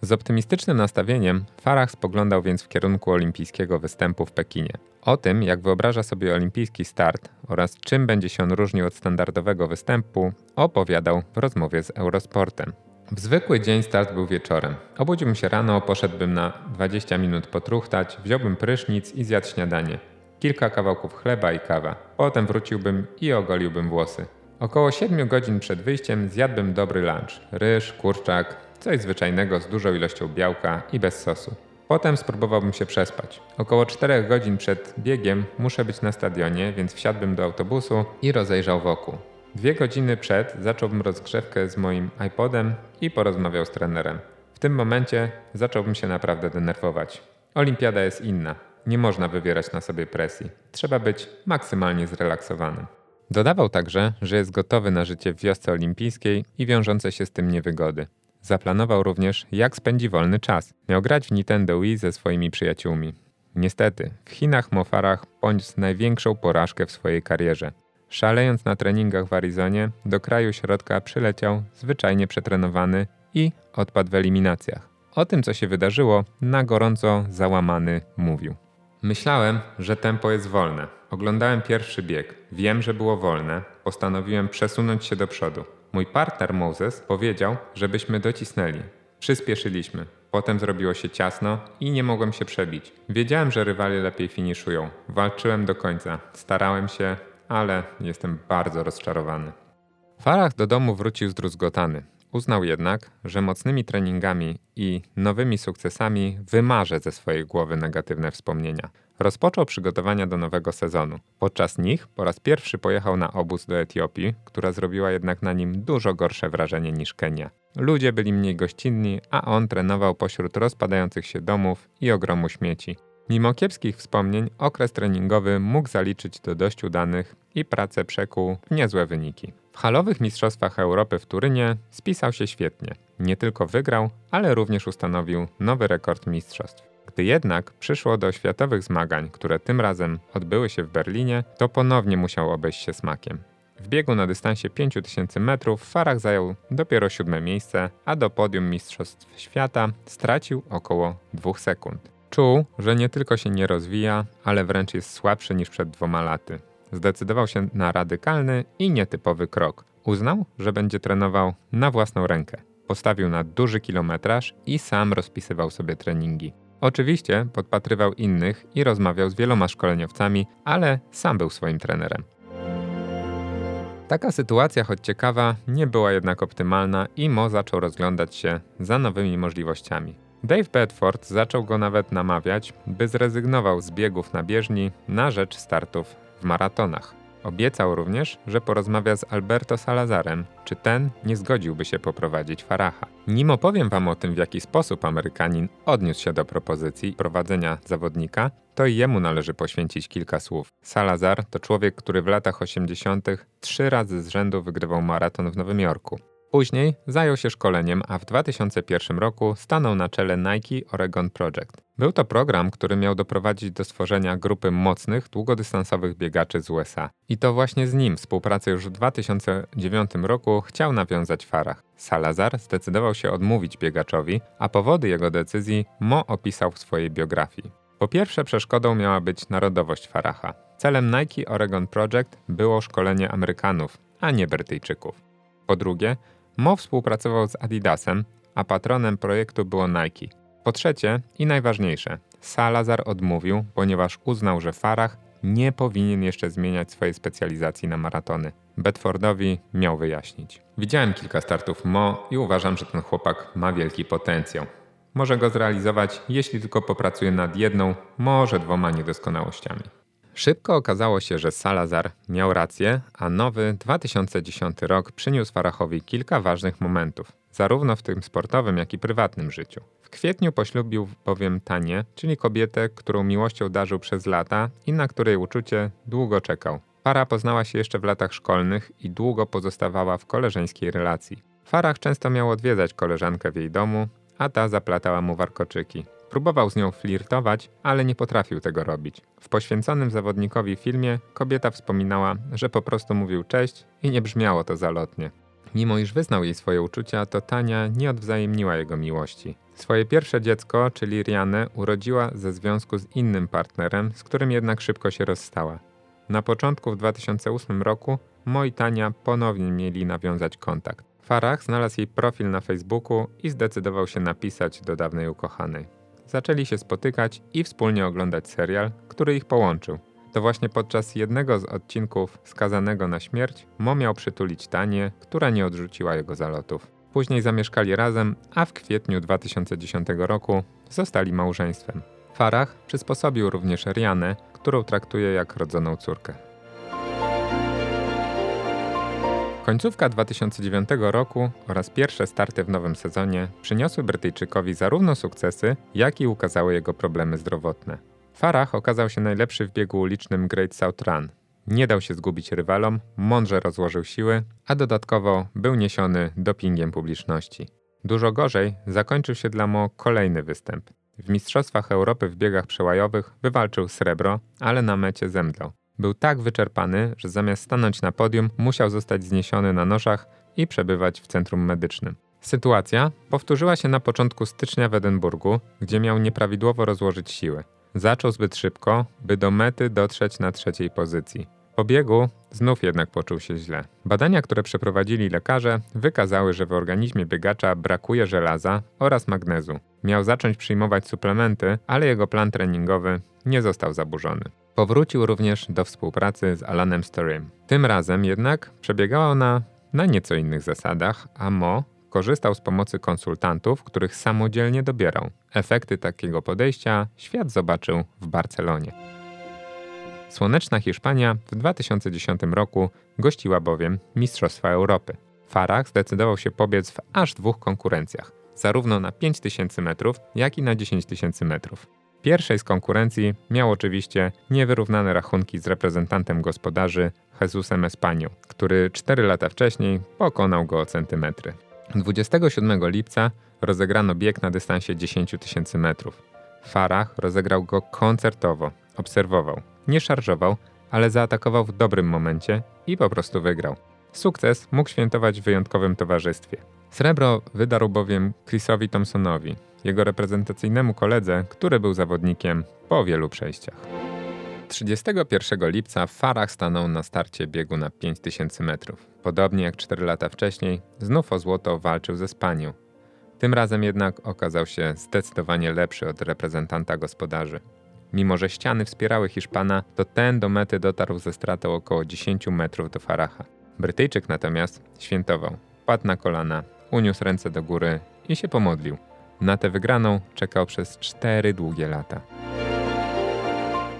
Speaker 1: Z optymistycznym nastawieniem Farah spoglądał więc w kierunku olimpijskiego występu w Pekinie. O tym, jak wyobraża sobie olimpijski start oraz czym będzie się on różnił od standardowego występu, opowiadał w rozmowie z Eurosportem. W zwykły dzień start był wieczorem. Obudziłbym się rano, poszedłbym na 20 minut potruchtać, wziąłbym prysznic i zjadł śniadanie. Kilka kawałków chleba i kawa. Potem wróciłbym i ogoliłbym włosy. Około 7 godzin przed wyjściem zjadłbym dobry lunch. Ryż, kurczak, coś zwyczajnego z dużą ilością białka i bez sosu. Potem spróbowałbym się przespać. Około 4 godzin przed biegiem muszę być na stadionie, więc wsiadłbym do autobusu i rozejrzał wokół. Dwie godziny przed zacząłbym rozgrzewkę z moim iPodem i porozmawiał z trenerem. W tym momencie zacząłbym się naprawdę denerwować. Olimpiada jest inna. Nie można wywierać na sobie presji. Trzeba być maksymalnie zrelaksowanym. Dodawał także, że jest gotowy na życie w wiosce olimpijskiej i wiążące się z tym niewygody. Zaplanował również, jak spędzi wolny czas. Miał grać w Nintendo Wii ze swoimi przyjaciółmi. Niestety, w Chinach Mofarach poniósł największą porażkę w swojej karierze. Szalejąc na treningach w Arizonie, do kraju środka przyleciał zwyczajnie przetrenowany i odpadł w eliminacjach. O tym, co się wydarzyło, na gorąco załamany mówił. Myślałem, że tempo jest wolne. Oglądałem pierwszy bieg. Wiem, że było wolne. Postanowiłem przesunąć się do przodu. Mój partner Moses powiedział, żebyśmy docisnęli. Przyspieszyliśmy. Potem zrobiło się ciasno i nie mogłem się przebić. Wiedziałem, że rywale lepiej finiszują. Walczyłem do końca. Starałem się, ale jestem bardzo rozczarowany. Farah do domu wrócił zdruzgotany. Uznał jednak, że mocnymi treningami i nowymi sukcesami wymarze ze swojej głowy negatywne wspomnienia. Rozpoczął przygotowania do nowego sezonu. Podczas nich po raz pierwszy pojechał na obóz do Etiopii, która zrobiła jednak na nim dużo gorsze wrażenie niż Kenia. Ludzie byli mniej gościnni, a on trenował pośród rozpadających się domów i ogromu śmieci. Mimo kiepskich wspomnień, okres treningowy mógł zaliczyć do dość udanych i pracę przekuł w niezłe wyniki. W halowych Mistrzostwach Europy w Turynie spisał się świetnie. Nie tylko wygrał, ale również ustanowił nowy rekord mistrzostw. Gdy jednak przyszło do światowych zmagań, które tym razem odbyły się w Berlinie, to ponownie musiał obejść się smakiem. W biegu na dystansie 5000 metrów Farah zajął dopiero siódme miejsce, a do podium Mistrzostw Świata stracił około dwóch sekund. Czuł, że nie tylko się nie rozwija, ale wręcz jest słabszy niż przed dwoma laty. Zdecydował się na radykalny i nietypowy krok. Uznał, że będzie trenował na własną rękę. Postawił na duży kilometraż i sam rozpisywał sobie treningi. Oczywiście podpatrywał innych i rozmawiał z wieloma szkoleniowcami, ale sam był swoim trenerem. Taka sytuacja, choć ciekawa, nie była jednak optymalna i Mo zaczął rozglądać się za nowymi możliwościami. Dave Bedford zaczął go nawet namawiać, by zrezygnował z biegów na bieżni na rzecz startów w maratonach. Obiecał również, że porozmawia z Alberto Salazarem, czy ten nie zgodziłby się poprowadzić Faraha. Nim opowiem wam o tym, w jaki sposób Amerykanin odniósł się do propozycji prowadzenia zawodnika, to i jemu należy poświęcić kilka słów. Salazar to człowiek, który w latach 80. trzy razy z rzędu wygrywał maraton w Nowym Jorku. Później zajął się szkoleniem, a w 2001 roku stanął na czele Nike Oregon Project. Był to program, który miał doprowadzić do stworzenia grupy mocnych, długodystansowych biegaczy z USA. I to właśnie z nim współpracę już w 2009 roku chciał nawiązać Farah. Salazar zdecydował się odmówić biegaczowi, a powody jego decyzji Mo opisał w swojej biografii. Po pierwsze, przeszkodą miała być narodowość Faraha. Celem Nike Oregon Project było szkolenie Amerykanów, a nie Brytyjczyków. Po drugie, Mo współpracował z Adidasem, a patronem projektu było Nike. Po trzecie i najważniejsze, Salazar odmówił, ponieważ uznał, że Farah nie powinien jeszcze zmieniać swojej specjalizacji na maratony. Bedfordowi miał wyjaśnić. Widziałem kilka startów Mo i uważam, że ten chłopak ma wielki potencjał. może go zrealizować, jeśli tylko popracuje nad jedną, może dwoma niedoskonałościami. Szybko okazało się, że Salazar miał rację, a nowy 2010 rok przyniósł Farachowi kilka ważnych momentów, zarówno w tym sportowym, jak i prywatnym życiu. W kwietniu poślubił bowiem Tanię, czyli kobietę, którą miłością darzył przez lata i na której uczucie długo czekał. Para poznała się jeszcze w latach szkolnych i długo pozostawała w koleżeńskiej relacji. Farach często miał odwiedzać koleżankę w jej domu, a ta zaplatała mu warkoczyki. Próbował z nią flirtować, ale nie potrafił tego robić. W poświęconym zawodnikowi filmie kobieta wspominała, że po prostu mówił cześć i nie brzmiało to zalotnie. Mimo iż wyznał jej swoje uczucia, to Tania nie odwzajemniła jego miłości. Swoje pierwsze dziecko, czyli Rianę, urodziła ze związku z innym partnerem, z którym jednak szybko się rozstała. Na początku w 2008 roku Mo i Tania ponownie mieli nawiązać kontakt. Farah znalazł jej profil na Facebooku i zdecydował się napisać do dawnej ukochanej. Zaczęli się spotykać i wspólnie oglądać serial, który ich połączył. To właśnie podczas jednego z odcinków skazanego na śmierć Mo miał przytulić Tanię, która nie odrzuciła jego zalotów. Później zamieszkali razem, a w kwietniu 2010 roku zostali małżeństwem. Farah przysposobił również Rianę, którą traktuje jak rodzoną córkę. Końcówka 2009 roku oraz pierwsze starty w nowym sezonie przyniosły Brytyjczykowi zarówno sukcesy, jak i ukazały jego problemy zdrowotne. Farah okazał się najlepszy w biegu ulicznym Great South Run. Nie dał się zgubić rywalom, mądrze rozłożył siły, a dodatkowo był niesiony dopingiem publiczności. Dużo gorzej zakończył się dla Mo kolejny występ. W Mistrzostwach Europy w biegach przełajowych wywalczył srebro, ale na mecie zemdlał. Był tak wyczerpany, że zamiast stanąć na podium, musiał zostać zniesiony na noszach i przebywać w centrum medycznym. Sytuacja powtórzyła się na początku stycznia w Edynburgu, gdzie miał nieprawidłowo rozłożyć siły. Zaczął zbyt szybko, by do mety dotrzeć na trzeciej pozycji. Po biegu znów jednak poczuł się źle. Badania, które przeprowadzili lekarze, wykazały, że w organizmie biegacza brakuje żelaza oraz magnezu. Miał zacząć przyjmować suplementy, ale jego plan treningowy nie został zaburzony. Powrócił również do współpracy z Alanem Storym. Tym razem jednak przebiegała ona na nieco innych zasadach, a Mo korzystał z pomocy konsultantów, których samodzielnie dobierał. Efekty takiego podejścia świat zobaczył w Barcelonie. Słoneczna Hiszpania w 2010 roku gościła bowiem Mistrzostwa Europy. Farah zdecydował się pobiec w aż dwóch konkurencjach, zarówno na 5000 metrów, jak i na 10 tysięcy metrów. Pierwszej z konkurencji miał oczywiście niewyrównane rachunki z reprezentantem gospodarzy Jesusem Espanią, który 4 lata wcześniej pokonał go o centymetry. 27 lipca rozegrano bieg na dystansie 10 tysięcy metrów. Farah rozegrał go koncertowo, obserwował. Nie szarżował, ale zaatakował w dobrym momencie i po prostu wygrał. Sukces mógł świętować w wyjątkowym towarzystwie. Srebro wydarł bowiem Chrisowi Thompsonowi, jego reprezentacyjnemu koledze, który był zawodnikiem po wielu przejściach. 31 lipca Farah stanął na starcie biegu na 5000 metrów. Podobnie jak 4 lata wcześniej, znów o złoto walczył ze Spanią. Tym razem jednak okazał się zdecydowanie lepszy od reprezentanta gospodarzy. Mimo, że ściany wspierały Hiszpana, to ten do mety dotarł ze stratą około 10 metrów do Faraha. Brytyjczyk natomiast świętował. Padł na kolana, uniósł ręce do góry i się pomodlił. Na tę wygraną czekał przez cztery długie lata.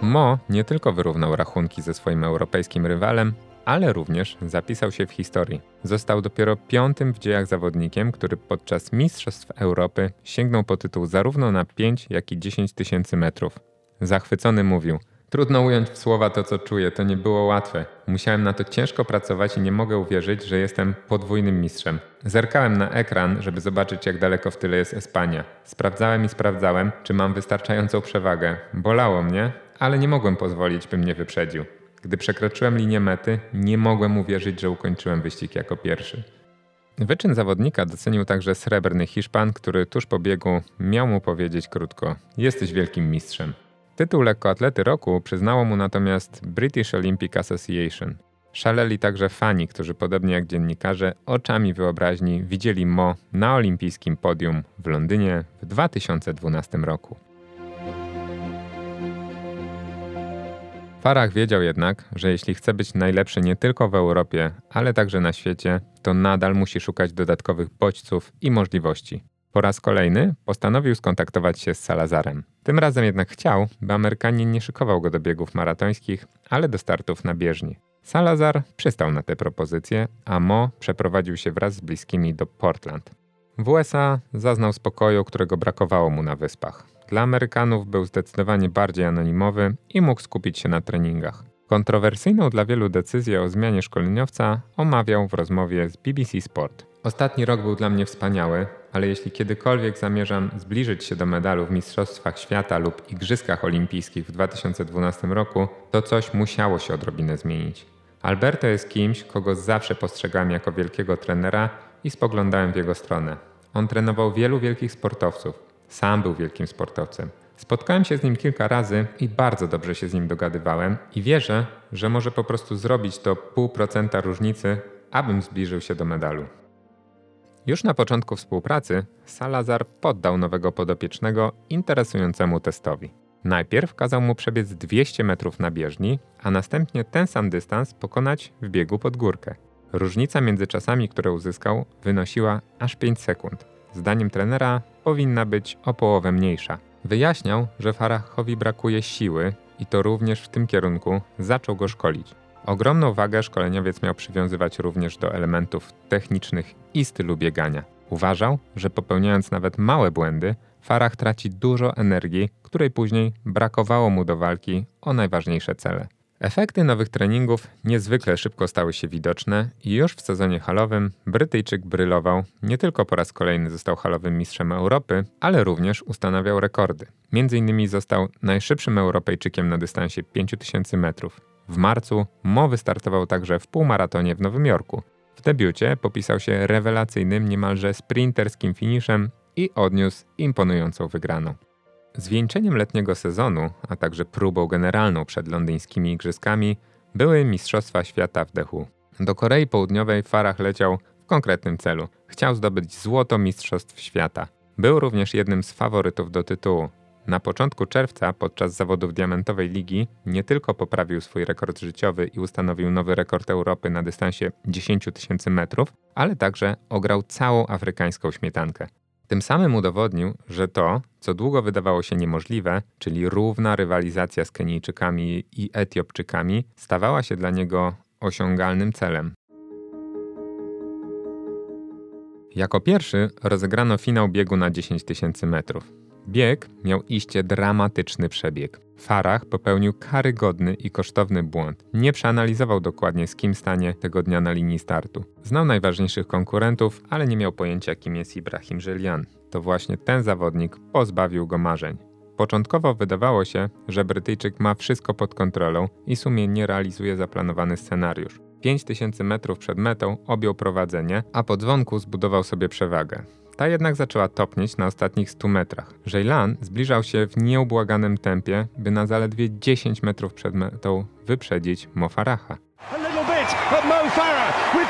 Speaker 1: Mo nie tylko wyrównał rachunki ze swoim europejskim rywalem, ale również zapisał się w historii. Został dopiero piątym w dziejach zawodnikiem, który podczas Mistrzostw Europy sięgnął po tytuł zarówno na 5, jak i 10 tysięcy metrów. Zachwycony mówił – Trudno ująć w słowa to, co czuję, to nie było łatwe. Musiałem na to ciężko pracować i nie mogę uwierzyć, że jestem podwójnym mistrzem. Zerkałem na ekran, żeby zobaczyć, jak daleko w tyle jest Espania. Sprawdzałem i sprawdzałem, czy mam wystarczającą przewagę. Bolało mnie, ale nie mogłem pozwolić, by mnie wyprzedził. Gdy przekroczyłem linię mety, nie mogłem uwierzyć, że ukończyłem wyścig jako pierwszy. Wyczyn zawodnika docenił także srebrny Hiszpan, który tuż po biegu miał mu powiedzieć krótko: Jesteś wielkim mistrzem. Tytuł lekkoatlety roku przyznało mu natomiast British Olympic Association. Szaleli także fani, którzy podobnie jak dziennikarze oczami wyobraźni widzieli Mo na olimpijskim podium w Londynie w 2012 roku. Farah wiedział jednak, że jeśli chce być najlepszy nie tylko w Europie, ale także na świecie, to nadal musi szukać dodatkowych bodźców i możliwości. Po raz kolejny postanowił skontaktować się z Salazarem. Tym razem jednak chciał, by Amerykanin nie szykował go do biegów maratońskich, ale do startów na bieżni. Salazar przystał na tę propozycję, a Mo przeprowadził się wraz z bliskimi do Portland. W USA zaznał spokoju, którego brakowało mu na wyspach. Dla Amerykanów był zdecydowanie bardziej anonimowy i mógł skupić się na treningach. Kontrowersyjną dla wielu decyzję o zmianie szkoleniowca omawiał w rozmowie z BBC Sport. Ostatni rok był dla mnie wspaniały, ale jeśli kiedykolwiek zamierzam zbliżyć się do medalu w Mistrzostwach Świata lub Igrzyskach Olimpijskich w 2012 roku, to coś musiało się odrobinę zmienić. Alberto jest kimś, kogo zawsze postrzegałem jako wielkiego trenera i spoglądałem w jego stronę. On trenował wielu wielkich sportowców. Sam był wielkim sportowcem. Spotkałem się z nim kilka razy i bardzo dobrze się z nim dogadywałem i wierzę, że może po prostu zrobić to pół procenta różnicy, abym zbliżył się do medalu. Już na początku współpracy Salazar poddał nowego podopiecznego interesującemu testowi. Najpierw kazał mu przebiec 200 metrów na bieżni, a następnie ten sam dystans pokonać w biegu pod górkę. Różnica między czasami, które uzyskał, wynosiła aż 5 sekund. Zdaniem trenera powinna być o połowę mniejsza. Wyjaśniał, że Farachowi brakuje siły i to również w tym kierunku zaczął go szkolić. Ogromną wagę szkoleniowiec miał przywiązywać również do elementów technicznych i stylu biegania. Uważał, że popełniając nawet małe błędy, Farah traci dużo energii, której później brakowało mu do walki o najważniejsze cele. Efekty nowych treningów niezwykle szybko stały się widoczne i już w sezonie halowym Brytyjczyk brylował, nie tylko po raz kolejny został halowym mistrzem Europy, ale również ustanawiał rekordy. Między innymi został najszybszym Europejczykiem na dystansie 5000 metrów. W marcu Mo wystartował także w półmaratonie w Nowym Jorku. W debiucie popisał się rewelacyjnym, niemalże sprinterskim finiszem i odniósł imponującą wygraną. Zwieńczeniem letniego sezonu, a także próbą generalną przed londyńskimi igrzyskami były Mistrzostwa Świata w Dechu. Do Korei Południowej Farah leciał w konkretnym celu. Chciał zdobyć złoto Mistrzostw Świata. Był również jednym z faworytów do tytułu. Na początku czerwca, podczas zawodów Diamentowej Ligi, nie tylko poprawił swój rekord życiowy i ustanowił nowy rekord Europy na dystansie 10 tysięcy metrów, ale także ograł całą afrykańską śmietankę. Tym samym udowodnił, że to, co długo wydawało się niemożliwe, czyli równa rywalizacja z Kenijczykami i Etiopczykami, stawała się dla niego osiągalnym celem. Jako pierwszy rozegrano finał biegu na 10 tysięcy metrów. Bieg miał iście dramatyczny przebieg. Farah popełnił karygodny i kosztowny błąd. Nie przeanalizował dokładnie, z kim stanie tego dnia na linii startu. Znał najważniejszych konkurentów, ale nie miał pojęcia, kim jest Ibrahim Żelian. To właśnie ten zawodnik pozbawił go marzeń. Początkowo wydawało się, że Brytyjczyk ma wszystko pod kontrolą i sumiennie realizuje zaplanowany scenariusz. 5000 metrów przed metą objął prowadzenie, a po dzwonku zbudował sobie przewagę. Ta jednak zaczęła topnieć na ostatnich 100 metrach. Żejlan zbliżał się w nieubłaganym tempie, by na zaledwie 10 metrów przed metą wyprzedzić Mofaracha.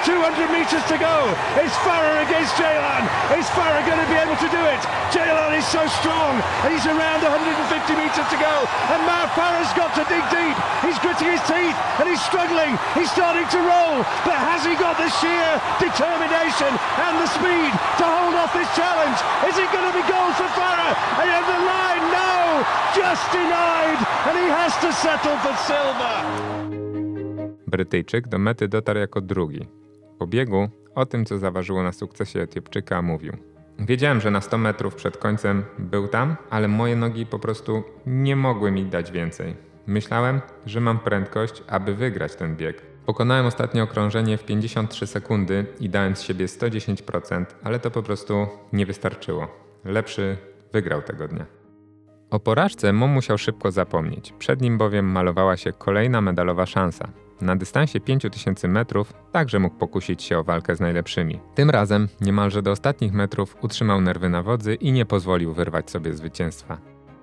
Speaker 1: 200 metres to go. It's Farah against Jaylan? Is Farah going to be able to do it? Jaylan is so strong he's around 150 metres to go. And Mo Farah's got to dig deep. He's gritting his teeth and he's struggling. He's starting to roll. But has he got the sheer determination and the speed to hold off this challenge? Is it going to be gold for Farah? And on the line, no! Just denied. And he has to settle for silver. Brytyjczyk do mety dotarł jako drugi. O tym, co zaważyło na sukcesie Etiopczyka, mówił. Wiedziałem, że na 100 metrów przed końcem był tam, ale moje nogi po prostu nie mogły mi dać więcej. Myślałem, że mam prędkość, aby wygrać ten bieg. Pokonałem ostatnie okrążenie w 53 sekundy i dałem z siebie 110%, ale to po prostu nie wystarczyło. Lepszy wygrał tego dnia. O porażce Mo musiał szybko zapomnieć, przed nim bowiem malowała się kolejna medalowa szansa. Na dystansie 5000 metrów także mógł pokusić się o walkę z najlepszymi. Tym razem niemalże do ostatnich metrów utrzymał nerwy na wodzy i nie pozwolił wyrwać sobie zwycięstwa.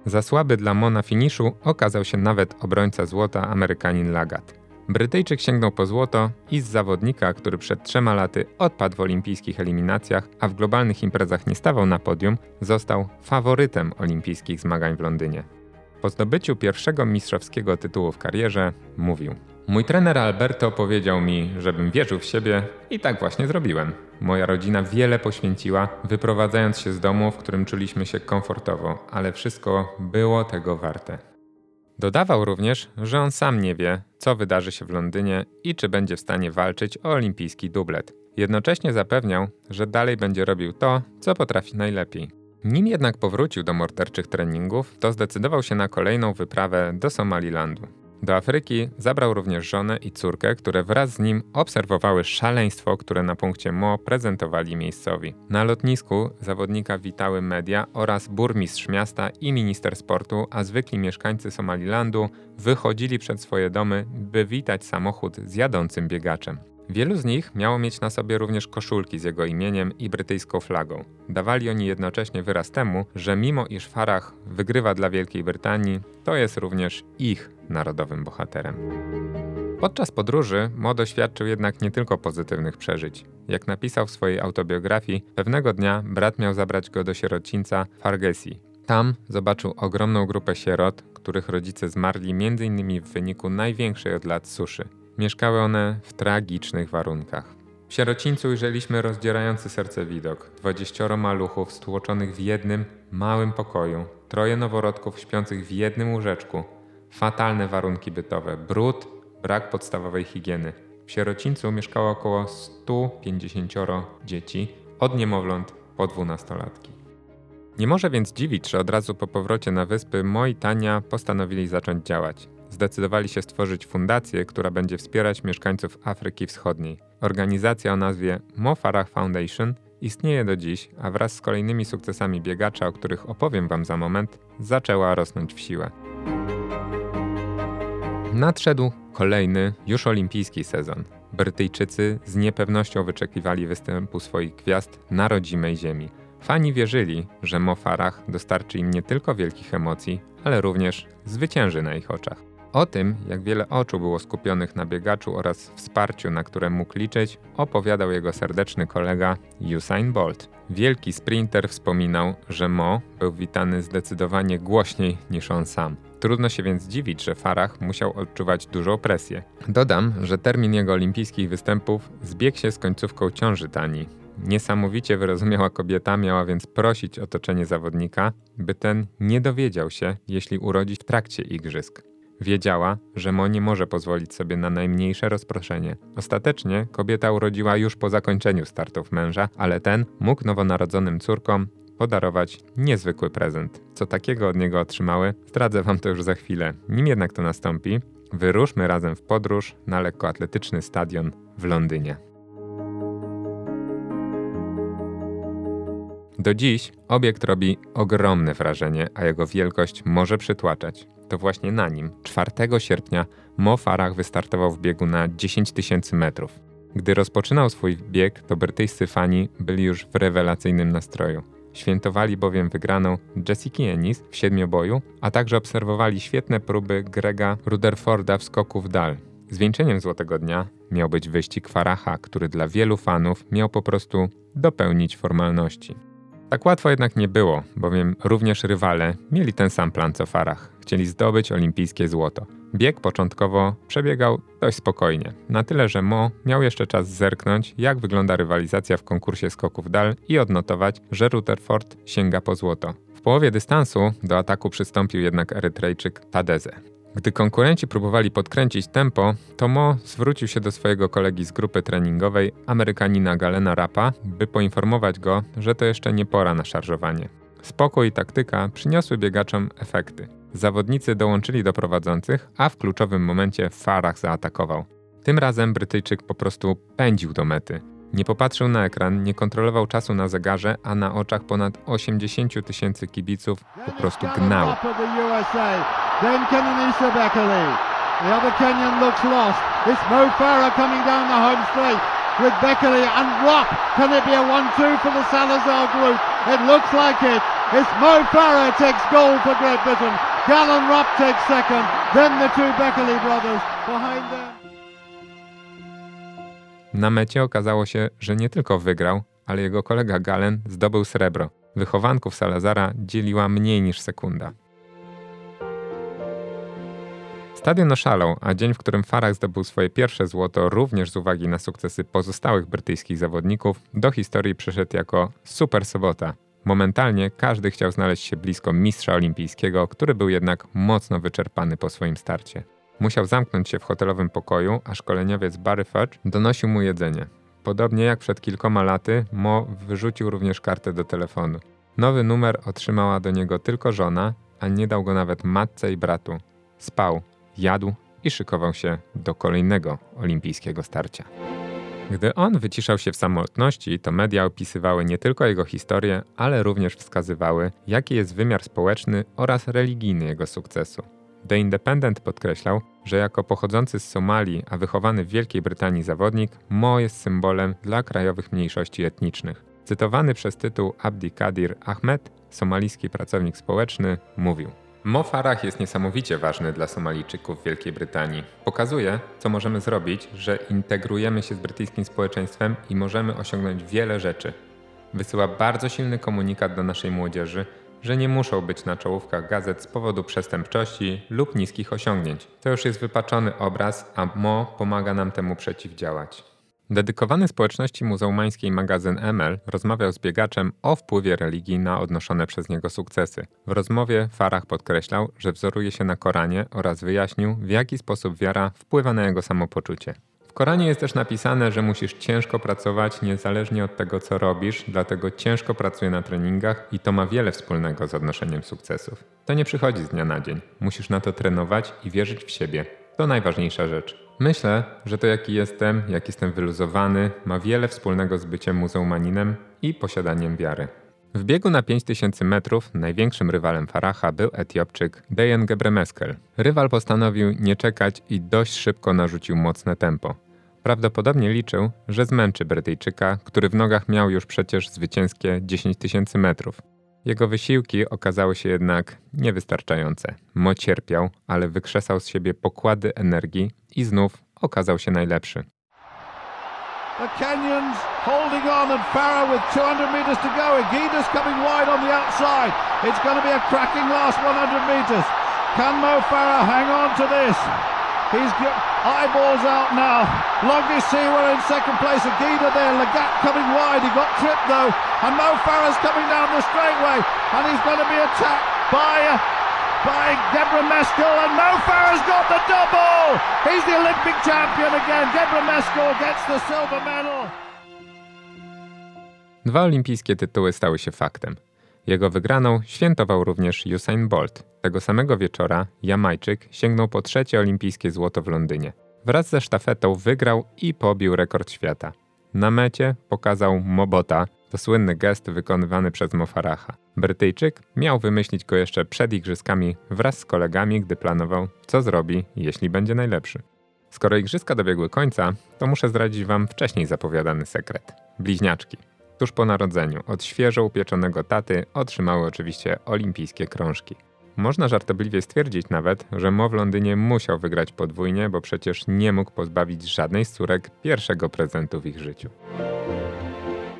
Speaker 1: Za słaby dla Mo na finiszu okazał się nawet obrońca złota Amerykanin Lagat. Brytyjczyk sięgnął po złoto i z zawodnika, który przed trzema laty odpadł w olimpijskich eliminacjach, a w globalnych imprezach nie stawał na podium, został faworytem olimpijskich zmagań w Londynie. Po zdobyciu pierwszego mistrzowskiego tytułu w karierze mówił – Mój trener Alberto powiedział mi, żebym wierzył w siebie i tak właśnie zrobiłem. Moja rodzina wiele poświęciła, wyprowadzając się z domu, w którym czuliśmy się komfortowo, ale wszystko było tego warte. Dodawał również, że on sam nie wie, co wydarzy się w Londynie i czy będzie w stanie walczyć o olimpijski dublet. Jednocześnie zapewniał, że dalej będzie robił to, co potrafi najlepiej. Nim jednak powrócił do morderczych treningów, to zdecydował się na kolejną wyprawę do Somalilandu. Do Afryki zabrał również żonę i córkę, które wraz z nim obserwowały szaleństwo, które na punkcie Mo prezentowali miejscowi. Na lotnisku zawodnika witały media oraz burmistrz miasta i minister sportu, a zwykli mieszkańcy Somalilandu wychodzili przed swoje domy, by witać samochód z jadącym biegaczem. Wielu z nich miało mieć na sobie również koszulki z jego imieniem i brytyjską flagą. Dawali oni jednocześnie wyraz temu, że mimo iż Farah wygrywa dla Wielkiej Brytanii, to jest również ich narodowym bohaterem. Podczas podróży Mo doświadczył jednak nie tylko pozytywnych przeżyć. Jak napisał w swojej autobiografii, pewnego dnia brat miał zabrać go do sierocińca Fargesi. Tam zobaczył ogromną grupę sierot, których rodzice zmarli m.in. w wyniku największej od lat suszy. Mieszkały one w tragicznych warunkach. W sierocińcu ujrzeliśmy rozdzierający serce widok. Dwadzieścioro maluchów stłoczonych w jednym małym pokoju, troje noworodków śpiących w jednym łóżeczku, fatalne warunki bytowe, brud, brak podstawowej higieny. W sierocińcu mieszkało około 150 dzieci, od niemowląt po dwunastolatki. Nie może więc dziwić, że od razu po powrocie na wyspy Moi Tania postanowili zacząć działać zdecydowali się stworzyć fundację, która będzie wspierać mieszkańców Afryki Wschodniej. Organizacja o nazwie Mo Farah Foundation istnieje do dziś, a wraz z kolejnymi sukcesami biegacza, o których opowiem Wam za moment, zaczęła rosnąć w siłę. Nadszedł kolejny, już olimpijski sezon. Brytyjczycy z niepewnością wyczekiwali występu swoich gwiazd na rodzimej ziemi. Fani wierzyli, że Mo Farah dostarczy im nie tylko wielkich emocji, ale również zwycięży na ich oczach. O tym, jak wiele oczu było skupionych na biegaczu oraz wsparciu, na które mógł liczyć, opowiadał jego serdeczny kolega Usain Bolt. Wielki sprinter wspominał, że Mo był witany zdecydowanie głośniej niż on sam. Trudno się więc dziwić, że Farah musiał odczuwać dużą presję. Dodam, że termin jego olimpijskich występów zbiegł się z końcówką ciąży Tani. Niesamowicie wyrozumiała kobieta miała więc prosić otoczenie zawodnika, by ten nie dowiedział się, jeśli urodzi w trakcie igrzysk. Wiedziała, że Mo nie może pozwolić sobie na najmniejsze rozproszenie. Ostatecznie kobieta urodziła już po zakończeniu startów męża, ale ten mógł nowonarodzonym córkom podarować niezwykły prezent. Co takiego od niego otrzymały, zdradzę wam to już za chwilę. Nim jednak to nastąpi, wyruszmy razem w podróż na lekkoatletyczny stadion w Londynie. Do dziś obiekt robi ogromne wrażenie, a jego wielkość może przytłaczać. To właśnie na nim 4 sierpnia Mo Farah wystartował w biegu na 10 tysięcy metrów. Gdy rozpoczynał swój bieg, to brytyjscy fani byli już w rewelacyjnym nastroju. Świętowali bowiem wygraną Jessica Ennis w siedmioboju, a także obserwowali świetne próby Grega Rutherforda w skoku w dal. Zwieńczeniem Złotego Dnia miał być wyścig Faraha, który dla wielu fanów miał po prostu dopełnić formalności. Tak łatwo jednak nie było, bowiem również rywale mieli ten sam plan co Farah. Chcieli zdobyć olimpijskie złoto. Bieg początkowo przebiegał dość spokojnie, na tyle, że Mo miał jeszcze czas zerknąć, jak wygląda rywalizacja w konkursie skoków dal i odnotować, że Rutherford sięga po złoto. W połowie dystansu do ataku przystąpił jednak Erytrejczyk Tadeze. Gdy konkurenci próbowali podkręcić tempo, to Mo zwrócił się do swojego kolegi z grupy treningowej, Amerykanina Galena Rapa, by poinformować go, że to jeszcze nie pora na szarżowanie. Spokój i taktyka przyniosły biegaczom efekty. Zawodnicy dołączyli do prowadzących, a w kluczowym momencie Farah zaatakował. Tym razem Brytyjczyk po prostu pędził do mety. Nie popatrzył na ekran, nie kontrolował czasu na zegarze, a na oczach ponad 80 tysięcy kibiców po prostu gnał. Then Kenenisa Bekele. The other Kenyan looks lost. It's Mo Farah coming down the home straight with Beckley and Rock. Can it be a 1-2 for the Salazar group? It looks like it. It's Mo Farah takes gold for Great Britain. Gallon Rupp takes second. Then the two Beckley brothers behind them. Na mecie okazało się, że nie tylko wygrał, ale jego kolega Galen zdobył srebro. Wychowanków Salazara dzieliła mniej niż sekunda. Stadion oszalał, a dzień, w którym Farah zdobył swoje pierwsze złoto, również z uwagi na sukcesy pozostałych brytyjskich zawodników, do historii przeszedł jako super sobota. Momentalnie każdy chciał znaleźć się blisko mistrza olimpijskiego, który był jednak mocno wyczerpany po swoim starcie. Musiał zamknąć się w hotelowym pokoju, a szkoleniowiec Barry Fudge donosił mu jedzenie. Podobnie jak przed kilkoma laty, Mo wyrzucił również kartę do telefonu. Nowy numer otrzymała do niego tylko żona, a nie dał go nawet matce i bratu. Spał, jadł i szykował się do kolejnego olimpijskiego starcia. Gdy on wyciszał się w samotności, to media opisywały nie tylko jego historię, ale również wskazywały, jaki jest wymiar społeczny oraz religijny jego sukcesu. The Independent podkreślał, że jako pochodzący z Somalii, a wychowany w Wielkiej Brytanii zawodnik, Mo jest symbolem dla krajowych mniejszości etnicznych. Cytowany przez tytuł Abdi Kadir Ahmed, somalijski pracownik społeczny, mówił: Mo Farah jest niesamowicie ważny dla Somalijczyków w Wielkiej Brytanii. Pokazuje, co możemy zrobić, że integrujemy się z brytyjskim społeczeństwem i możemy osiągnąć wiele rzeczy. Wysyła bardzo silny komunikat do naszej młodzieży, że nie muszą być na czołówkach gazet z powodu przestępczości lub niskich osiągnięć. To już jest wypaczony obraz, a Mo pomaga nam temu przeciwdziałać. Dedykowany społeczności muzułmańskiej magazyn ML rozmawiał z biegaczem o wpływie religii na odnoszone przez niego sukcesy. W rozmowie Farah podkreślał, że wzoruje się na Koranie oraz wyjaśnił, w jaki sposób wiara wpływa na jego samopoczucie. W Koranie jest też napisane, że musisz ciężko pracować niezależnie od tego, co robisz, dlatego ciężko pracuję na treningach i to ma wiele wspólnego z odnoszeniem sukcesów. To nie przychodzi z dnia na dzień. Musisz na to trenować i wierzyć w siebie. To najważniejsza rzecz. Myślę, że to jaki jestem, jak jestem wyluzowany, ma wiele wspólnego z byciem muzułmaninem i posiadaniem wiary. W biegu na 5000 metrów największym rywalem Faraha był Etiopczyk Dejan Gebremeskel. Rywal postanowił nie czekać i dość szybko narzucił mocne tempo. Prawdopodobnie liczył, że zmęczy Brytyjczyka, który w nogach miał już przecież zwycięskie 10 tysięcy metrów. Jego wysiłki okazały się jednak niewystarczające. Mo cierpiał, ale wykrzesał z siebie pokłady energii i znów okazał się najlepszy. The Kenyans holding on and Farah with 200 meters to go. Aguida's coming wide on the outside. It's going to be a cracking last 100 meters. Can Mo Farah hang on to this? He's got eyeballs out now. Longest Seawer in second place. Aguida there. Lagat coming wide. He got tripped though. And Mo Farah's coming down the straightway. And he's going to be attacked by by Deborah Meskel. And Mo Farah's got the double. He's the Olympic champion again. Deborah Meskel gets the silver medal. Dwa olimpijskie tytuły stały się faktem. Jego wygraną świętował również Usain Bolt. Tego samego wieczora Jamajczyk sięgnął po trzecie olimpijskie złoto w Londynie. Wraz ze sztafetą wygrał i pobił rekord świata. Na mecie pokazał Mobota, to słynny gest wykonywany przez Mofaracha. Brytyjczyk miał wymyślić go jeszcze przed igrzyskami wraz z kolegami, gdy planował, co zrobi, jeśli będzie najlepszy. Skoro igrzyska dobiegły końca, to muszę zdradzić wam wcześniej zapowiadany sekret. Bliźniaczki tuż po narodzeniu od świeżo upieczonego taty otrzymały oczywiście olimpijskie krążki. Można żartobliwie stwierdzić nawet, że Mo w Londynie musiał wygrać podwójnie, bo przecież nie mógł pozbawić żadnej z córek pierwszego prezentu w ich życiu.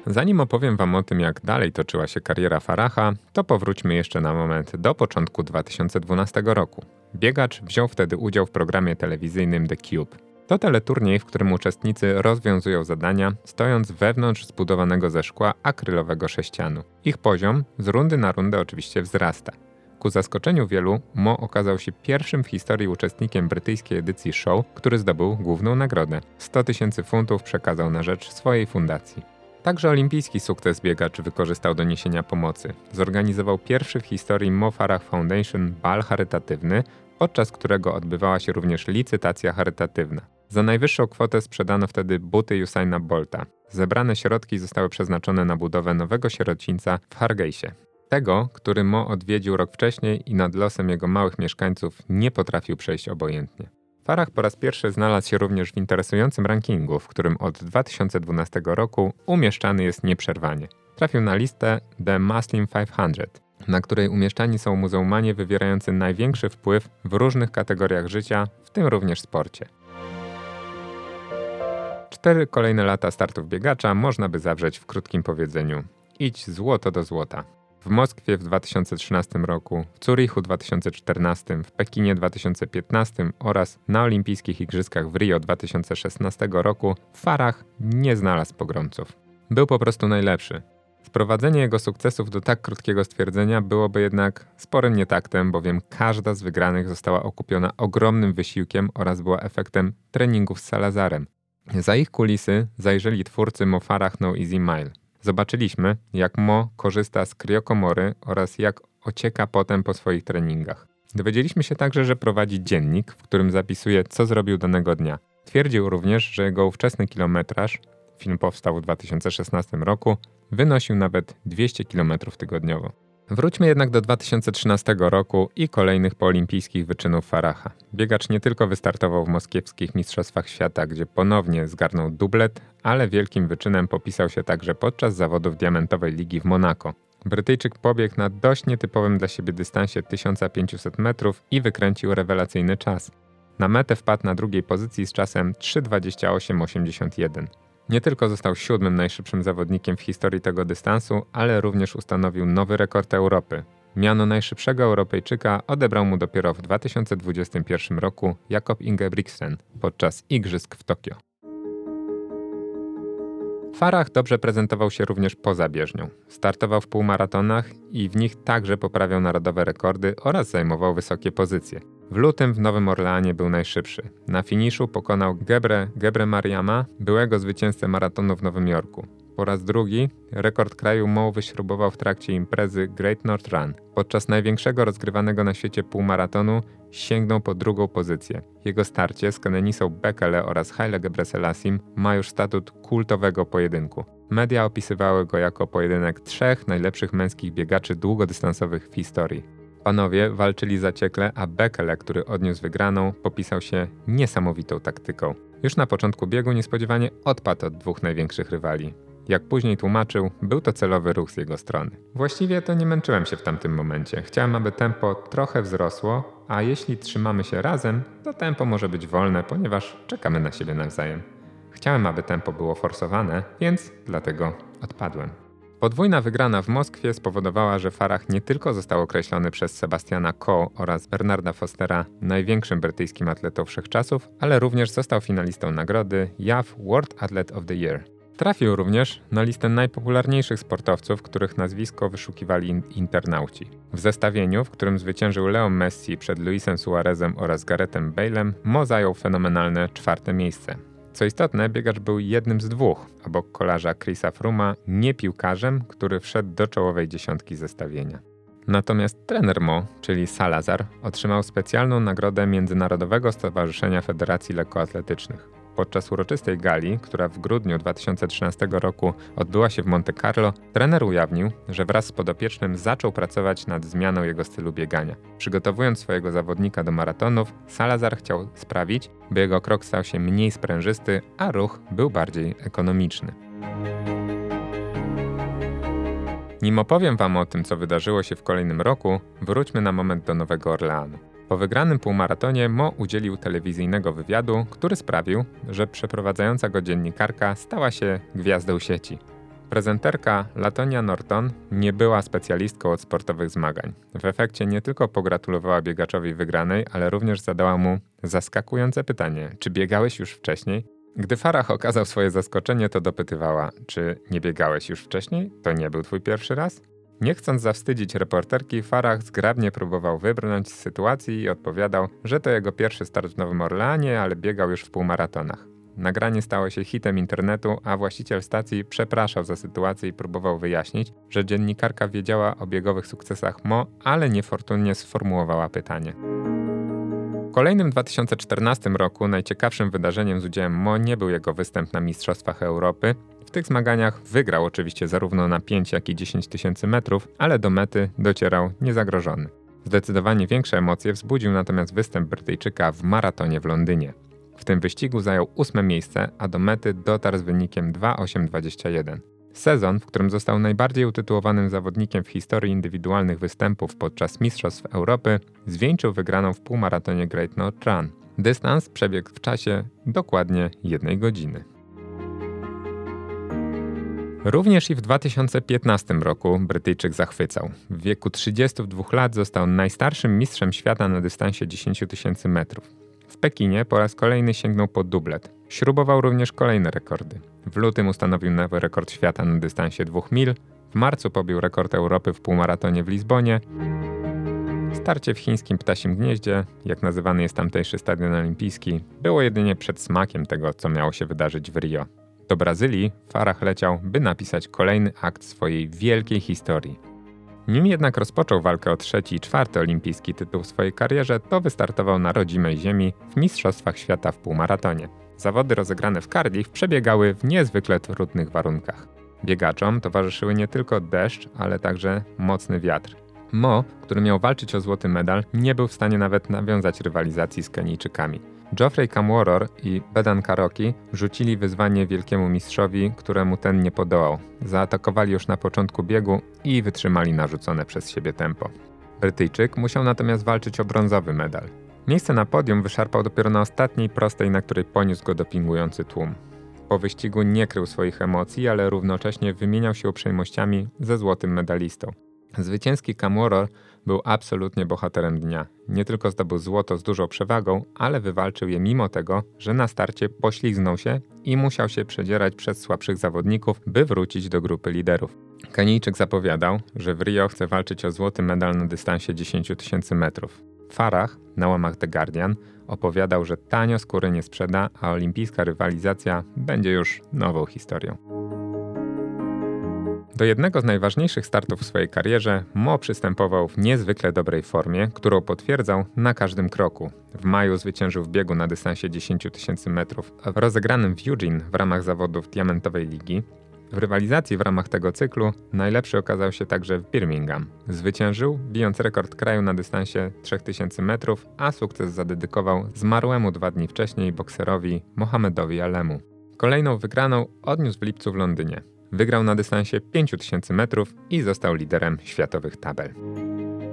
Speaker 1: Zanim opowiem Wam o tym, jak dalej toczyła się kariera Faraha, to powróćmy jeszcze na moment do początku 2012 roku. Biegacz wziął wtedy udział w programie telewizyjnym The Cube. To teleturniej, w którym uczestnicy rozwiązują zadania, stojąc wewnątrz zbudowanego ze szkła akrylowego sześcianu. Ich poziom z rundy na rundę oczywiście wzrasta. Ku zaskoczeniu wielu, Mo okazał się pierwszym w historii uczestnikiem brytyjskiej edycji show, który zdobył główną nagrodę. 100 tysięcy funtów przekazał na rzecz swojej fundacji. Także olimpijski sukces biegacz wykorzystał do niesienia pomocy. Zorganizował pierwszy w historii Mo Farah Foundation bal charytatywny, podczas którego odbywała się również licytacja charytatywna. Za najwyższą kwotę sprzedano wtedy buty Usaina Bolta. Zebrane środki zostały przeznaczone na budowę nowego sierocińca w Hargejsie. Tego, który Mo odwiedził rok wcześniej i nad losem jego małych mieszkańców nie potrafił przejść obojętnie. Farah po raz pierwszy znalazł się również w interesującym rankingu, w którym od 2012 roku umieszczany jest nieprzerwanie. Trafił na listę The Muslim 500, na której umieszczani są muzułmanie wywierający największy wpływ w różnych kategoriach życia, w tym również sporcie. Cztery kolejne lata startów biegacza można by zawrzeć w krótkim powiedzeniu: idź złoto do złota. W Moskwie w 2013 roku, w Zurichu 2014, w Pekinie 2015 oraz na Olimpijskich Igrzyskach w Rio 2016 roku w Farach nie znalazł pogromców. Był po prostu najlepszy. Sprowadzenie jego sukcesów do tak krótkiego stwierdzenia byłoby jednak sporym nietaktem, bowiem każda z wygranych została okupiona ogromnym wysiłkiem oraz była efektem treningów z Salazarem. Za ich kulisy zajrzeli twórcy Mofarach No Easy Mile. Zobaczyliśmy, jak Mo korzysta z kriokomory oraz jak ocieka potem po swoich treningach. Dowiedzieliśmy się także, że prowadzi dziennik, w którym zapisuje, co zrobił danego dnia. Twierdził również, że jego ówczesny kilometraż, film powstał w 2016 roku, wynosił nawet 200 km tygodniowo. Wróćmy jednak do 2013 roku i kolejnych poolimpijskich wyczynów Faraha. Biegacz nie tylko wystartował w moskiewskich Mistrzostwach Świata, gdzie ponownie zgarnął dublet, ale wielkim wyczynem popisał się także podczas zawodów Diamentowej Ligi w Monako. Brytyjczyk pobiegł na dość nietypowym dla siebie dystansie 1500 metrów i wykręcił rewelacyjny czas. Na metę wpadł na drugiej pozycji z czasem 3.28.81. Nie tylko został siódmym najszybszym zawodnikiem w historii tego dystansu, ale również ustanowił nowy rekord Europy. Miano najszybszego Europejczyka odebrał mu dopiero w 2021 roku Jakob Ingebrigtsen podczas Igrzysk w Tokio. Farach dobrze prezentował się również poza bieżnią. Startował w półmaratonach i w nich także poprawiał narodowe rekordy oraz zajmował wysokie pozycje. W lutym w Nowym Orleanie był najszybszy. Na finiszu pokonał Gebre, Gebre Mariama, byłego zwycięzcę maratonu w Nowym Jorku. Po raz drugi rekord kraju Mo wyśrubował w trakcie imprezy Great North Run. Podczas największego rozgrywanego na świecie półmaratonu sięgnął po drugą pozycję. Jego starcie z Kenenisą Bekele oraz Haile Gebreselassim ma już statut kultowego pojedynku. Media opisywały go jako pojedynek trzech najlepszych męskich biegaczy długodystansowych w historii. Panowie walczyli zaciekle, a Bekele, który odniósł wygraną, popisał się niesamowitą taktyką. Już na początku biegu niespodziewanie odpadł od dwóch największych rywali. Jak później tłumaczył, był to celowy ruch z jego strony. Właściwie to nie męczyłem się w tamtym momencie. Chciałem, aby tempo trochę wzrosło, a jeśli trzymamy się razem, to tempo może być wolne, ponieważ czekamy na siebie nawzajem. Chciałem, aby tempo było forsowane, więc dlatego odpadłem. Podwójna wygrana w Moskwie spowodowała, że Farah nie tylko został określony przez Sebastiana Coe oraz Bernarda Fostera największym brytyjskim atletą wszechczasów, ale również został finalistą nagrody JAF World Athlete of the Year. Trafił również na listę najpopularniejszych sportowców, których nazwisko wyszukiwali internauci. W zestawieniu, w którym zwyciężył Leo Messi przed Luisem Suarezem oraz Garethem Bale'em, Mo zajął fenomenalne czwarte miejsce. Co istotne, biegacz był jednym z dwóch, obok kolarza Chrisa Fruma, nie piłkarzem, który wszedł do czołowej dziesiątki zestawienia. Natomiast trener Mo, czyli Salazar, otrzymał specjalną nagrodę Międzynarodowego Stowarzyszenia Federacji Lekkoatletycznych. Podczas uroczystej gali, która w grudniu 2013 roku odbyła się w Monte Carlo, trener ujawnił, że wraz z podopiecznym zaczął pracować nad zmianą jego stylu biegania. Przygotowując swojego zawodnika do maratonów, Salazar chciał sprawić, by jego krok stał się mniej sprężysty, a ruch był bardziej ekonomiczny. Nim opowiem Wam o tym, co wydarzyło się w kolejnym roku, wróćmy na moment do Nowego Orleanu. Po wygranym półmaratonie Mo udzielił telewizyjnego wywiadu, który sprawił, że przeprowadzająca go dziennikarka stała się gwiazdą sieci. Prezenterka Latonia Norton nie była specjalistką od sportowych zmagań. W efekcie nie tylko pogratulowała biegaczowi wygranej, ale również zadała mu zaskakujące pytanie: czy biegałeś już wcześniej? Gdy Farah okazał swoje zaskoczenie, to dopytywała: czy nie biegałeś już wcześniej? To nie był twój pierwszy raz? Nie chcąc zawstydzić reporterki, Farah zgrabnie próbował wybrnąć z sytuacji i odpowiadał, że to jego pierwszy start w Nowym Orleanie, ale biegał już w półmaratonach. Nagranie stało się hitem internetu, a właściciel stacji przepraszał za sytuację i próbował wyjaśnić, że dziennikarka wiedziała o biegowych sukcesach Mo, ale niefortunnie sformułowała pytanie. W kolejnym 2014 roku najciekawszym wydarzeniem z udziałem Mo nie był jego występ na Mistrzostwach Europy, w tych zmaganiach wygrał oczywiście zarówno na 5 jak i 10 tysięcy metrów, ale do mety docierał niezagrożony. Zdecydowanie większe emocje wzbudził natomiast występ Brytyjczyka w maratonie w Londynie. W tym wyścigu zajął ósme miejsce, a do mety dotarł z wynikiem 2.821. Sezon, w którym został najbardziej utytułowanym zawodnikiem w historii indywidualnych występów podczas Mistrzostw Europy, zwieńczył wygraną w półmaratonie Great North Run. Dystans przebiegł w czasie dokładnie jednej godziny. Również i w 2015 roku Brytyjczyk zachwycał. W wieku 32 lat został najstarszym mistrzem świata na dystansie 10 tysięcy metrów. W Pekinie po raz kolejny sięgnął po dublet. Śrubował również kolejne rekordy. W lutym ustanowił nowy rekord świata na dystansie 2 mil, w marcu pobił rekord Europy w półmaratonie w Lizbonie. Starcie w chińskim ptasim gnieździe, jak nazywany jest tamtejszy stadion olimpijski, było jedynie przedsmakiem tego, co miało się wydarzyć w Rio. Do Brazylii Farah leciał, by napisać kolejny akt swojej wielkiej historii. Nim jednak rozpoczął walkę o trzeci i czwarty olimpijski tytuł w swojej karierze, to wystartował na rodzimej ziemi w Mistrzostwach Świata w półmaratonie. Zawody rozegrane w Cardiff przebiegały w niezwykle trudnych warunkach. Biegaczom towarzyszyły nie tylko deszcz, ale także mocny wiatr. Mo, który miał walczyć o złoty medal, nie był w stanie nawet nawiązać rywalizacji z Kenijczykami. Geoffrey Kamworor i Bedan Karoki rzucili wyzwanie wielkiemu mistrzowi, któremu ten nie podołał. Zaatakowali już na początku biegu i wytrzymali narzucone przez siebie tempo. Brytyjczyk musiał natomiast walczyć o brązowy medal. Miejsce na podium wyszarpał dopiero na ostatniej prostej, na której poniósł go dopingujący tłum. Po wyścigu nie krył swoich emocji, ale równocześnie wymieniał się uprzejmościami ze złotym medalistą. Zwycięski Kamworor był absolutnie bohaterem dnia. Nie tylko zdobył złoto z dużą przewagą, ale wywalczył je mimo tego, że na starcie poślizgnął się i musiał się przedzierać przez słabszych zawodników, by wrócić do grupy liderów. Kenijczyk zapowiadał, że w Rio chce walczyć o złoty medal na dystansie 10 tysięcy metrów. Farah, na łamach The Guardian, opowiadał, że tanio skóry nie sprzeda, a olimpijska rywalizacja będzie już nową historią. Do jednego z najważniejszych startów w swojej karierze Mo przystępował w niezwykle dobrej formie, którą potwierdzał na każdym kroku. W maju zwyciężył w biegu na dystansie 10 tysięcy metrów, a w rozegranym w Eugene w ramach zawodów Diamentowej Ligi. W rywalizacji w ramach tego cyklu najlepszy okazał się także w Birmingham. Zwyciężył, bijąc rekord kraju na dystansie 3000 metrów, a sukces zadedykował zmarłemu dwa dni wcześniej bokserowi Mohamedowi Alemu. Kolejną wygraną odniósł w lipcu w Londynie. Wygrał na dystansie 5000 metrów i został liderem światowych tabel.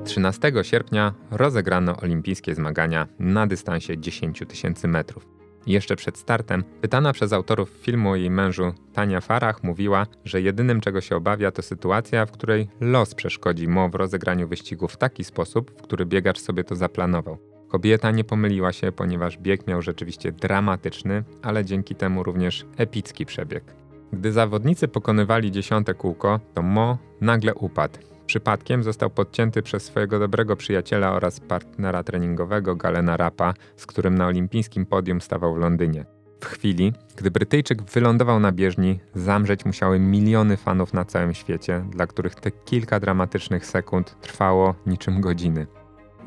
Speaker 1: 13 sierpnia rozegrano olimpijskie zmagania na dystansie 10 tysięcy metrów. Jeszcze przed startem, pytana przez autorów filmu o jej mężu, Tania Farach mówiła, że jedynym czego się obawia to sytuacja, w której los przeszkodzi Mo w rozegraniu wyścigu w taki sposób, w który biegacz sobie to zaplanował. Kobieta nie pomyliła się, ponieważ bieg miał rzeczywiście dramatyczny, ale dzięki temu również epicki przebieg. Gdy zawodnicy pokonywali dziesiąte kółko, to Mo nagle upadł. Przypadkiem został podcięty przez swojego dobrego przyjaciela oraz partnera treningowego Galena Rapa, z którym na olimpijskim podium stawał w Londynie. W chwili, gdy Brytyjczyk wylądował na bieżni, zamrzeć musiały miliony fanów na całym świecie, dla których te kilka dramatycznych sekund trwało niczym godziny.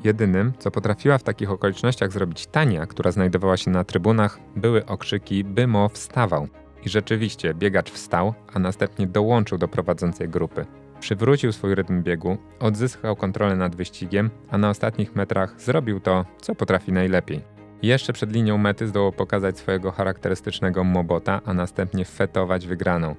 Speaker 1: Jedynym, co potrafiła w takich okolicznościach zrobić Tania, która znajdowała się na trybunach, były okrzyki, by Mo wstawał. I rzeczywiście biegacz wstał, a następnie dołączył do prowadzącej grupy. Przywrócił swój rytm biegu, odzyskał kontrolę nad wyścigiem, a na ostatnich metrach zrobił to, co potrafi najlepiej. Jeszcze przed linią mety zdołał pokazać swojego charakterystycznego mobota, a następnie fetować wygraną.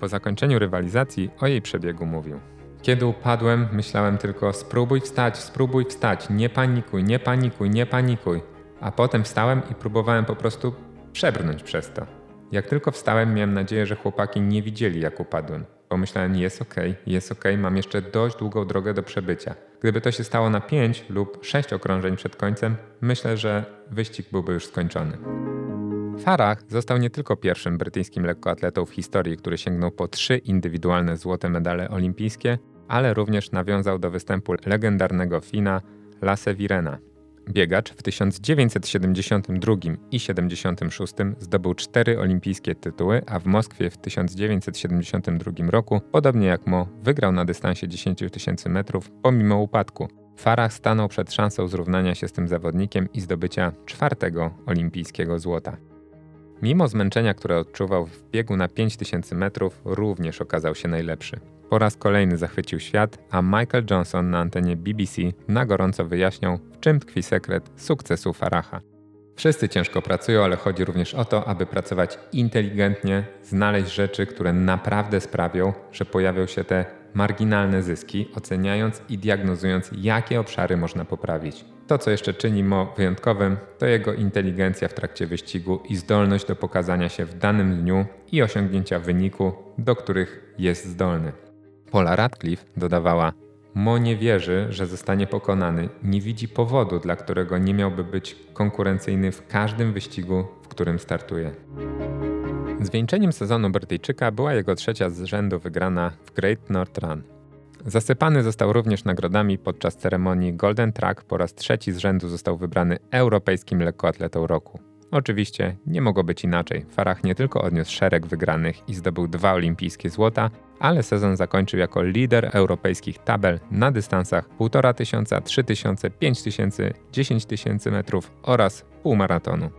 Speaker 1: Po zakończeniu rywalizacji o jej przebiegu mówił. Kiedy upadłem, myślałem tylko spróbuj wstać, spróbuj wstać, nie panikuj, nie panikuj, nie panikuj. A potem wstałem i próbowałem po prostu przebrnąć przez to. Jak tylko wstałem, miałem nadzieję, że chłopaki nie widzieli, jak upadłem. Pomyślałem, jest ok, jest ok, mam jeszcze dość długą drogę do przebycia. Gdyby to się stało na 5 lub 6 okrążeń przed końcem, myślę, że wyścig byłby już skończony. Farah został nie tylko pierwszym brytyjskim lekkoatletą w historii, który sięgnął po trzy indywidualne złote medale olimpijskie, ale również nawiązał do występu legendarnego Fina Lasse Virena. Biegacz w 1972 i 76 zdobył cztery olimpijskie tytuły, a w Moskwie w 1972 roku, podobnie jak Mo, wygrał na dystansie 10 tysięcy metrów pomimo upadku. Farah stanął przed szansą zrównania się z tym zawodnikiem i zdobycia czwartego olimpijskiego złota. Mimo zmęczenia, które odczuwał w biegu na 5000 metrów, również okazał się najlepszy. Po raz kolejny zachwycił świat, a Michael Johnson na antenie BBC na gorąco wyjaśniał, w czym tkwi sekret sukcesu Faraha. Wszyscy ciężko pracują, ale chodzi również o to, aby pracować inteligentnie, znaleźć rzeczy, które naprawdę sprawią, że pojawią się te marginalne zyski, oceniając i diagnozując, jakie obszary można poprawić. To, co jeszcze czyni Mo wyjątkowym, to jego inteligencja w trakcie wyścigu i zdolność do pokazania się w danym dniu i osiągnięcia wyniku, do których jest zdolny. Paula Radcliffe dodawała: Mo nie wierzy, że zostanie pokonany, nie widzi powodu, dla którego nie miałby być konkurencyjny w każdym wyścigu, w którym startuje. Zwieńczeniem sezonu Brytyjczyka była jego trzecia z rzędu wygrana w Great North Run. Zasypany został również nagrodami podczas ceremonii Golden Track po raz trzeci z rzędu został wybrany europejskim lekkoatletą roku. Oczywiście nie mogło być inaczej. Farah nie tylko odniósł szereg wygranych i zdobył dwa olimpijskie złota, ale sezon zakończył jako lider europejskich tabel na dystansach 1500, 3000, 5000, 10 tysięcy metrów oraz półmaratonu.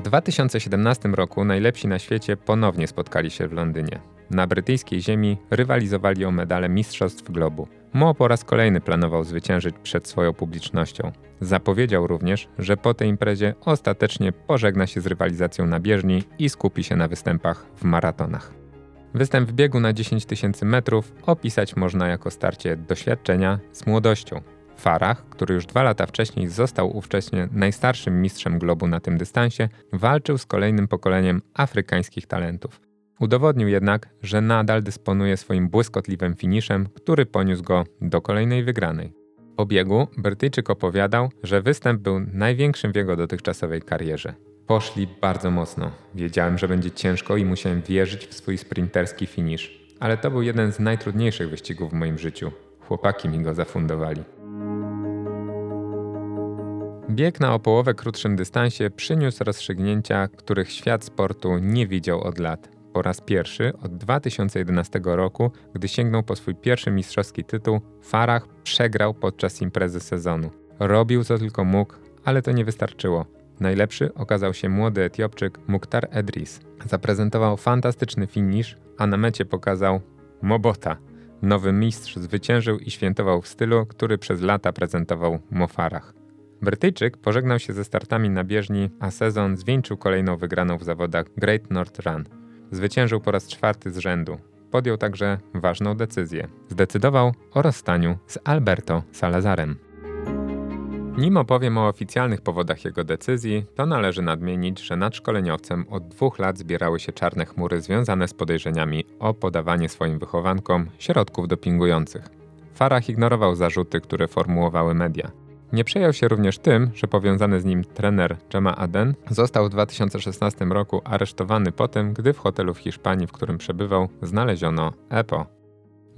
Speaker 1: W 2017 roku najlepsi na świecie ponownie spotkali się w Londynie. Na brytyjskiej ziemi rywalizowali o medale Mistrzostw Globu. Mo po raz kolejny planował zwyciężyć przed swoją publicznością. Zapowiedział również, że po tej imprezie ostatecznie pożegna się z rywalizacją na bieżni i skupi się na występach w maratonach. Występ w biegu na 10 tysięcy metrów opisać można jako starcie doświadczenia z młodością. Farah, który już dwa lata wcześniej został ówcześnie najstarszym mistrzem globu na tym dystansie, walczył z kolejnym pokoleniem afrykańskich talentów. Udowodnił jednak, że nadal dysponuje swoim błyskotliwym finiszem, który poniósł go do kolejnej wygranej. Po biegu Brytyjczyk opowiadał, że występ był największym w jego dotychczasowej karierze. Poszli bardzo mocno. Wiedziałem, że będzie ciężko i musiałem wierzyć w swój sprinterski finisz. Ale to był jeden z najtrudniejszych wyścigów w moim życiu. Chłopaki mi go zafundowali. Bieg na o połowę krótszym dystansie przyniósł rozstrzygnięcia, których świat sportu nie widział od lat. Po raz pierwszy od 2011 roku, gdy sięgnął po swój pierwszy mistrzowski tytuł, Farah przegrał podczas imprezy sezonu. Robił co tylko mógł, ale to nie wystarczyło. Najlepszy okazał się młody Etiopczyk Mukhtar Edris. Zaprezentował fantastyczny finisz, a na mecie pokazał Mobota. Nowy mistrz zwyciężył i świętował w stylu, który przez lata prezentował Mofarach. Brytyjczyk pożegnał się ze startami na bieżni, a sezon zwieńczył kolejną wygraną w zawodach Great North Run. Zwyciężył po raz czwarty z rzędu. Podjął także ważną decyzję. Zdecydował o rozstaniu z Alberto Salazarem. Nim opowiem o oficjalnych powodach jego decyzji, to należy nadmienić, że nad szkoleniowcem od dwóch lat zbierały się czarne chmury związane z podejrzeniami o podawanie swoim wychowankom środków dopingujących. Farah ignorował zarzuty, które formułowały media. Nie przejął się również tym, że powiązany z nim trener Jema Aden został w 2016 roku aresztowany po tym, gdy w hotelu w Hiszpanii, w którym przebywał, znaleziono EPO.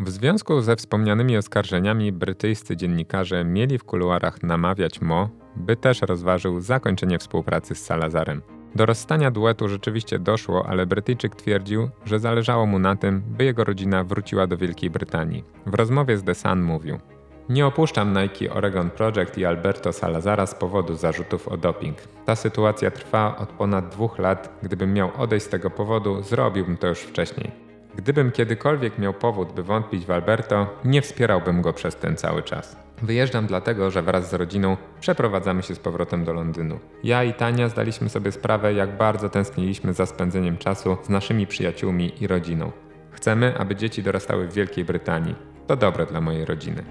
Speaker 1: W związku ze wspomnianymi oskarżeniami brytyjscy dziennikarze mieli w kuluarach namawiać Mo, by też rozważył zakończenie współpracy z Salazarem. Do rozstania duetu rzeczywiście doszło, ale Brytyjczyk twierdził, że zależało mu na tym, by jego rodzina wróciła do Wielkiej Brytanii. W rozmowie z The Sun mówił: nie opuszczam Nike Oregon Project i Alberto Salazara z powodu zarzutów o doping. Ta sytuacja trwa od ponad dwóch lat. Gdybym miał odejść z tego powodu, zrobiłbym to już wcześniej. Gdybym kiedykolwiek miał powód, by wątpić w Alberto, nie wspierałbym go przez ten cały czas. Wyjeżdżam dlatego, że wraz z rodziną przeprowadzamy się z powrotem do Londynu. Ja i Tania zdaliśmy sobie sprawę, jak bardzo tęskniliśmy za spędzeniem czasu z naszymi przyjaciółmi i rodziną. Chcemy, aby dzieci dorastały w Wielkiej Brytanii. To dobre dla mojej rodziny.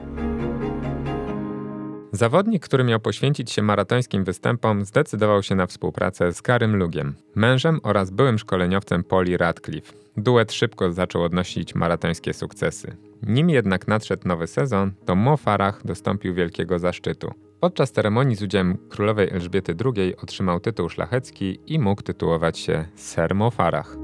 Speaker 1: Zawodnik, który miał poświęcić się maratońskim występom, zdecydował się na współpracę z Karym Lugiem, mężem oraz byłym szkoleniowcem Poli Radcliffe. Duet szybko zaczął odnosić maratońskie sukcesy. Nim jednak nadszedł nowy sezon, to Mo Farah dostąpił wielkiego zaszczytu. Podczas ceremonii z udziałem królowej Elżbiety II otrzymał tytuł szlachecki i mógł tytułować się Ser Mo Farah.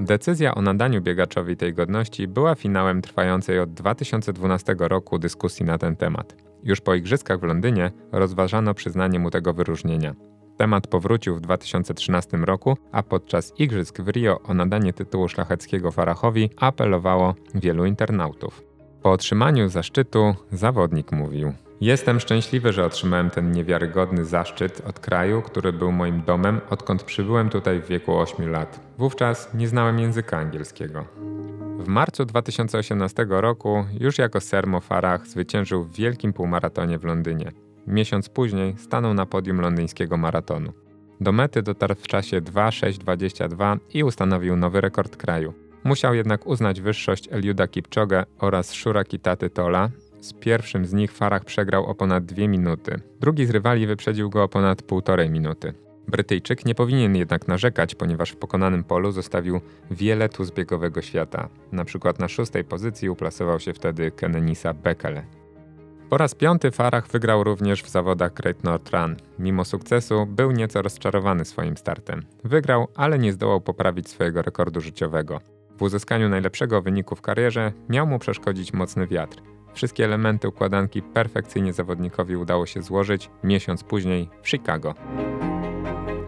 Speaker 1: Decyzja o nadaniu biegaczowi tej godności była finałem trwającej od 2012 roku dyskusji na ten temat. Już po igrzyskach w Londynie rozważano przyznanie mu tego wyróżnienia. Temat powrócił w 2013 roku, a podczas igrzysk w Rio o nadanie tytułu szlacheckiego Farachowi apelowało wielu internautów. Po otrzymaniu zaszczytu zawodnik mówił: Jestem szczęśliwy, że otrzymałem ten niewiarygodny zaszczyt od kraju, który był moim domem, odkąd przybyłem tutaj w wieku 8 lat. Wówczas nie znałem języka angielskiego. W marcu 2018 roku już jako Sermo Farah zwyciężył w wielkim półmaratonie w Londynie. Miesiąc później stanął na podium londyńskiego maratonu. Do mety dotarł w czasie 2.6.22 i ustanowił nowy rekord kraju. Musiał jednak uznać wyższość Eliuda Kipchoge oraz Shura Kitaty Tola Z pierwszym z nich Farah przegrał o ponad dwie minuty. Drugi z rywali wyprzedził go o ponad półtorej minuty. Brytyjczyk nie powinien jednak narzekać, ponieważ w pokonanym polu zostawił wiele tu zbiegowego świata. Na przykład na szóstej pozycji uplasował się wtedy Kenenisa Bekele. Po raz piąty Farah wygrał również w zawodach Great North Run. Mimo sukcesu był nieco rozczarowany swoim startem. Wygrał, ale nie zdołał poprawić swojego rekordu życiowego. W uzyskaniu najlepszego wyniku w karierze miał mu przeszkodzić mocny wiatr. Wszystkie elementy układanki perfekcyjnie zawodnikowi udało się złożyć miesiąc później w Chicago.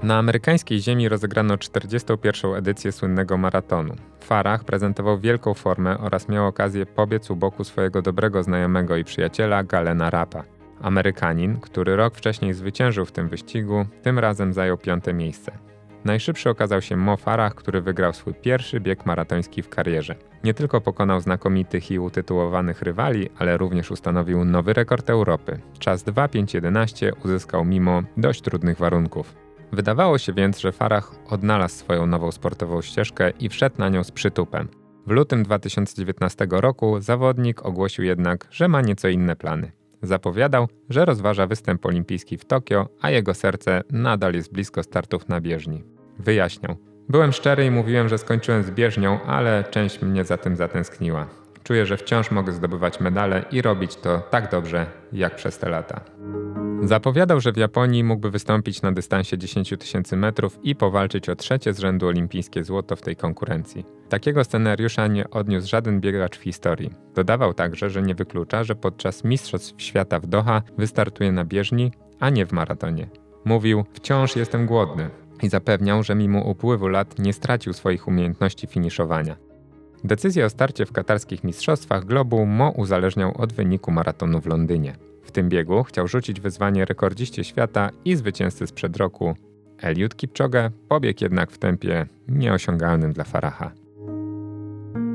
Speaker 1: Na amerykańskiej ziemi rozegrano 41. edycję słynnego maratonu. Farah prezentował wielką formę oraz miał okazję pobiec u boku swojego dobrego znajomego i przyjaciela Galena Rapa. Amerykanin, który rok wcześniej zwyciężył w tym wyścigu, tym razem zajął piąte miejsce. Najszybszy okazał się Mo Farah, który wygrał swój pierwszy bieg maratoński w karierze. Nie tylko pokonał znakomitych i utytułowanych rywali, ale również ustanowił nowy rekord Europy. Czas 2.5.11 uzyskał mimo dość trudnych warunków. Wydawało się więc, że Farah odnalazł swoją nową sportową ścieżkę i wszedł na nią z przytupem. W lutym 2019 roku zawodnik ogłosił jednak, że ma nieco inne plany. Zapowiadał, że rozważa występ olimpijski w Tokio, a jego serce nadal jest blisko startów na bieżni. Wyjaśniał. Byłem szczery i mówiłem, że skończyłem z bieżnią, ale część mnie za tym zatęskniła. Czuję, że wciąż mogę zdobywać medale i robić to tak dobrze, jak przez te lata. Zapowiadał, że w Japonii mógłby wystąpić na dystansie 10 tysięcy metrów i powalczyć o trzecie z rzędu olimpijskie złoto w tej konkurencji. Takiego scenariusza nie odniósł żaden biegacz w historii. Dodawał także, że nie wyklucza, że podczas Mistrzostw Świata w Doha wystartuje na bieżni, a nie w maratonie. Mówił: Wciąż jestem głodny i zapewniał, że mimo upływu lat nie stracił swoich umiejętności finiszowania. Decyzję o starcie w katarskich mistrzostwach globu Mo uzależniał od wyniku maratonu w Londynie. W tym biegu chciał rzucić wyzwanie rekordziście świata i zwycięzcy sprzed roku. Eliud Kipchoge pobiegł jednak w tempie nieosiągalnym dla Faraha.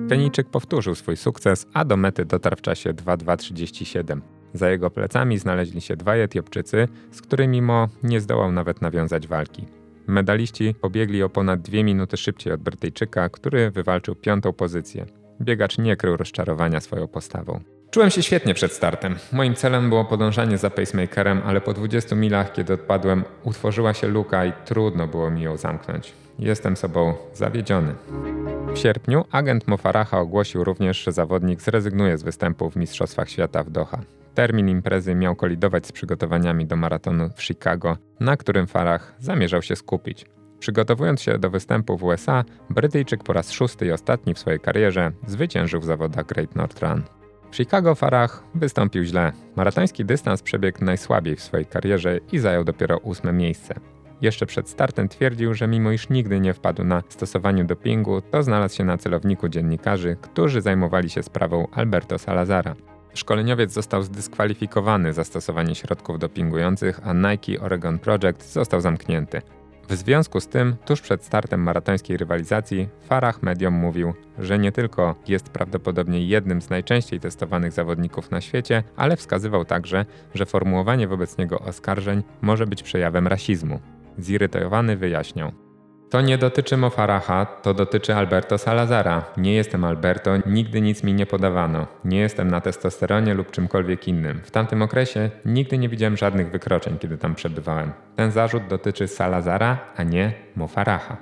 Speaker 1: Kenijczyk powtórzył swój sukces, a do mety dotarł w czasie 2.2.37. Za jego plecami znaleźli się dwaj Etiopczycy, z którymi Mo nie zdołał nawet nawiązać walki. Medaliści pobiegli o ponad dwie minuty szybciej od Brytyjczyka, który wywalczył piątą pozycję. Biegacz nie krył rozczarowania swoją postawą. Czułem się świetnie przed startem. Moim celem było podążanie za pacemakerem, ale po 20 milach, kiedy odpadłem, utworzyła się luka i trudno było mi ją zamknąć. Jestem sobą zawiedziony. W sierpniu agent Mofaraha ogłosił również, że zawodnik zrezygnuje z występu w Mistrzostwach Świata w Doha. Termin imprezy miał kolidować z przygotowaniami do maratonu w Chicago, na którym Farah zamierzał się skupić. Przygotowując się do występu w USA, Brytyjczyk po raz szósty i ostatni w swojej karierze zwyciężył w zawodach Great North Run. W Chicago Farah wystąpił źle. Maratoński dystans przebiegł najsłabiej w swojej karierze i zajął dopiero ósme miejsce. Jeszcze przed startem twierdził, że mimo iż nigdy nie wpadł na stosowaniu dopingu, to znalazł się na celowniku dziennikarzy, którzy zajmowali się sprawą Alberto Salazara. Szkoleniowiec został zdyskwalifikowany za stosowanie środków dopingujących, a Nike Oregon Project został zamknięty. W związku z tym, tuż przed startem maratońskiej rywalizacji, Farah mediom mówił, że nie tylko jest prawdopodobnie jednym z najczęściej testowanych zawodników na świecie, ale wskazywał także, że formułowanie wobec niego oskarżeń może być przejawem rasizmu. Zirytowany wyjaśniał. To nie dotyczy Mofaraha, to dotyczy Alberto Salazara. Nie jestem Alberto, nigdy nic mi nie podawano. Nie jestem na testosteronie lub czymkolwiek innym. W tamtym okresie nigdy nie widziałem żadnych wykroczeń, kiedy tam przebywałem. Ten zarzut dotyczy Salazara, a nie Mofaraha.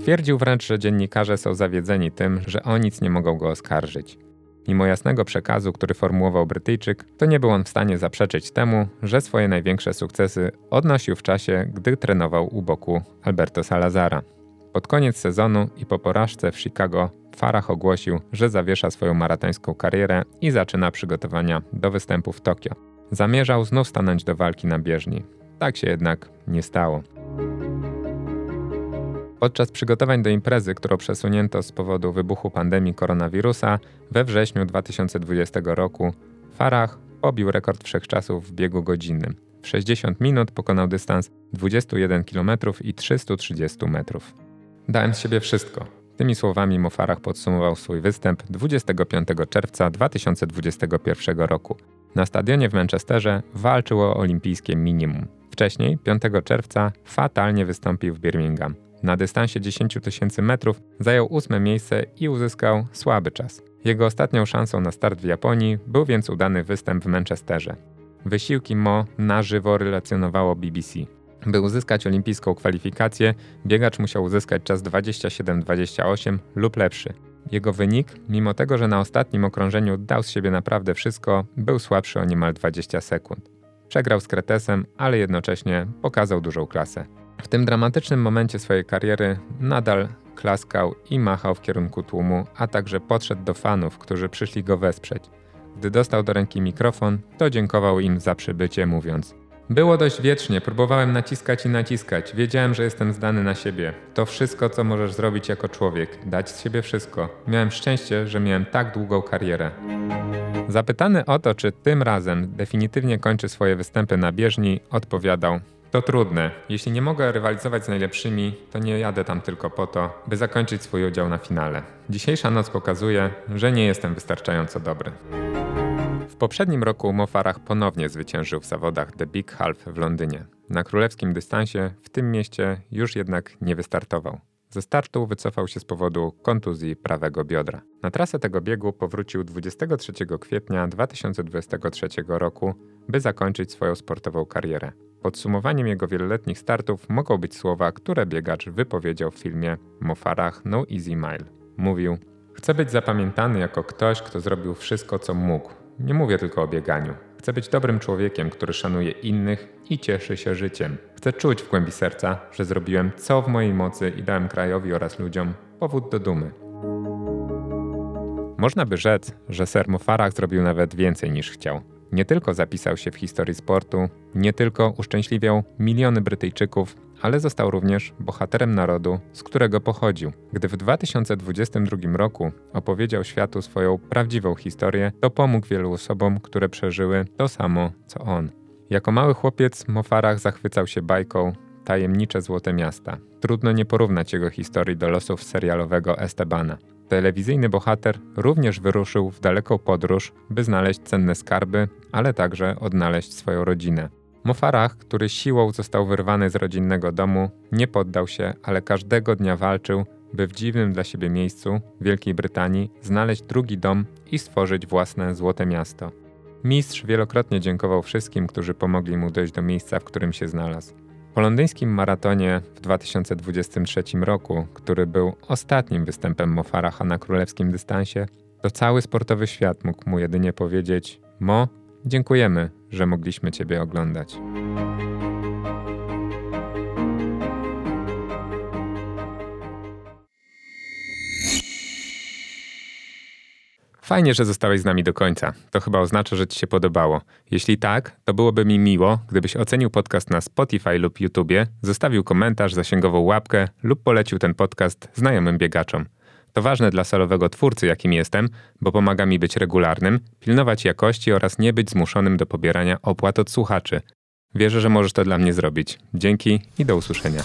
Speaker 1: Twierdził wręcz, że dziennikarze są zawiedzeni tym, że o nic nie mogą go oskarżyć. Mimo jasnego przekazu, który formułował Brytyjczyk, to nie był on w stanie zaprzeczyć temu, że swoje największe sukcesy odnosił w czasie, gdy trenował u boku Alberto Salazara. Pod koniec sezonu i po porażce w Chicago Farah ogłosił, że zawiesza swoją maratońską karierę i zaczyna przygotowania do występu w Tokio. Zamierzał znów stanąć do walki na bieżni. Tak się jednak nie stało. Podczas przygotowań do imprezy, którą przesunięto z powodu wybuchu pandemii koronawirusa we wrześniu 2020 roku, Farah pobił rekord wszechczasów w biegu godzinnym. W 60 minut pokonał dystans 21 km i 330 metrów. Dałem z siebie wszystko. Tymi słowami Mofarach podsumował swój występ 25 czerwca 2021 roku. Na stadionie w Manchesterze walczył o olimpijskie minimum. Wcześniej, 5 czerwca, fatalnie wystąpił w Birmingham. Na dystansie 10 tysięcy metrów zajął ósme miejsce i uzyskał słaby czas. Jego ostatnią szansą na start w Japonii był więc udany występ w Manchesterze. Wysiłki Mo na żywo relacjonowało BBC. By uzyskać olimpijską kwalifikację, biegacz musiał uzyskać czas 27-28 lub lepszy. Jego wynik, mimo tego, że na ostatnim okrążeniu dał z siebie naprawdę wszystko, był słabszy o niemal 20 sekund. Przegrał z Kretesem, ale jednocześnie pokazał dużą klasę. W tym dramatycznym momencie swojej kariery nadal klaskał i machał w kierunku tłumu, a także podszedł do fanów, którzy przyszli go wesprzeć. Gdy dostał do ręki mikrofon, to dziękował im za przybycie, mówiąc: Było dość wiecznie, próbowałem naciskać i naciskać. Wiedziałem, że jestem zdany na siebie. To wszystko, co możesz zrobić jako człowiek dać z siebie wszystko. Miałem szczęście, że miałem tak długą karierę. Zapytany o to, czy tym razem definitywnie kończy swoje występy na bieżni, odpowiadał: to trudne. Jeśli nie mogę rywalizować z najlepszymi, to nie jadę tam tylko po to, by zakończyć swój udział na finale. Dzisiejsza noc pokazuje, że nie jestem wystarczająco dobry. W poprzednim roku Mo Farah ponownie zwyciężył w zawodach The Big Half w Londynie. Na królewskim dystansie w tym mieście już jednak nie wystartował. Ze startu wycofał się z powodu kontuzji prawego biodra. Na trasę tego biegu powrócił 23 kwietnia 2023 roku, by zakończyć swoją sportową karierę. Podsumowaniem jego wieloletnich startów mogą być słowa, które biegacz wypowiedział w filmie Mofarach No Easy Mile. Mówił: Chcę być zapamiętany jako ktoś, kto zrobił wszystko, co mógł. Nie mówię tylko o bieganiu. Chcę być dobrym człowiekiem, który szanuje innych i cieszy się życiem. Chcę czuć w głębi serca, że zrobiłem co w mojej mocy i dałem krajowi oraz ludziom powód do dumy. Można by rzec, że Ser Mofarach zrobił nawet więcej niż chciał. Nie tylko zapisał się w historii sportu, nie tylko uszczęśliwiał miliony Brytyjczyków, ale został również bohaterem narodu, z którego pochodził. Gdy w 2022 roku opowiedział światu swoją prawdziwą historię, to pomógł wielu osobom, które przeżyły to samo co on. Jako mały chłopiec Mofarach zachwycał się bajką Tajemnicze Złote Miasta. Trudno nie porównać jego historii do losów serialowego Estebana. Telewizyjny bohater również wyruszył w daleką podróż, by znaleźć cenne skarby, ale także odnaleźć swoją rodzinę. Mofarach, który siłą został wyrwany z rodzinnego domu, nie poddał się, ale każdego dnia walczył, by w dziwnym dla siebie miejscu, Wielkiej Brytanii, znaleźć drugi dom i stworzyć własne złote miasto. Mistrz wielokrotnie dziękował wszystkim, którzy pomogli mu dojść do miejsca, w którym się znalazł. Po londyńskim maratonie w 2023 roku, który był ostatnim występem Mofaracha na królewskim dystansie, to cały sportowy świat mógł mu jedynie powiedzieć: Mo, dziękujemy, że mogliśmy Ciebie oglądać. Fajnie, że zostałeś z nami do końca. To chyba oznacza, że Ci się podobało. Jeśli tak, to byłoby mi miło, gdybyś ocenił podcast na Spotify lub YouTubie, zostawił komentarz, zasięgową łapkę lub polecił ten podcast znajomym biegaczom. To ważne dla salowego twórcy, jakim jestem, bo pomaga mi być regularnym, pilnować jakości oraz nie być zmuszonym do pobierania opłat od słuchaczy. Wierzę, że możesz to dla mnie zrobić. Dzięki i do usłyszenia.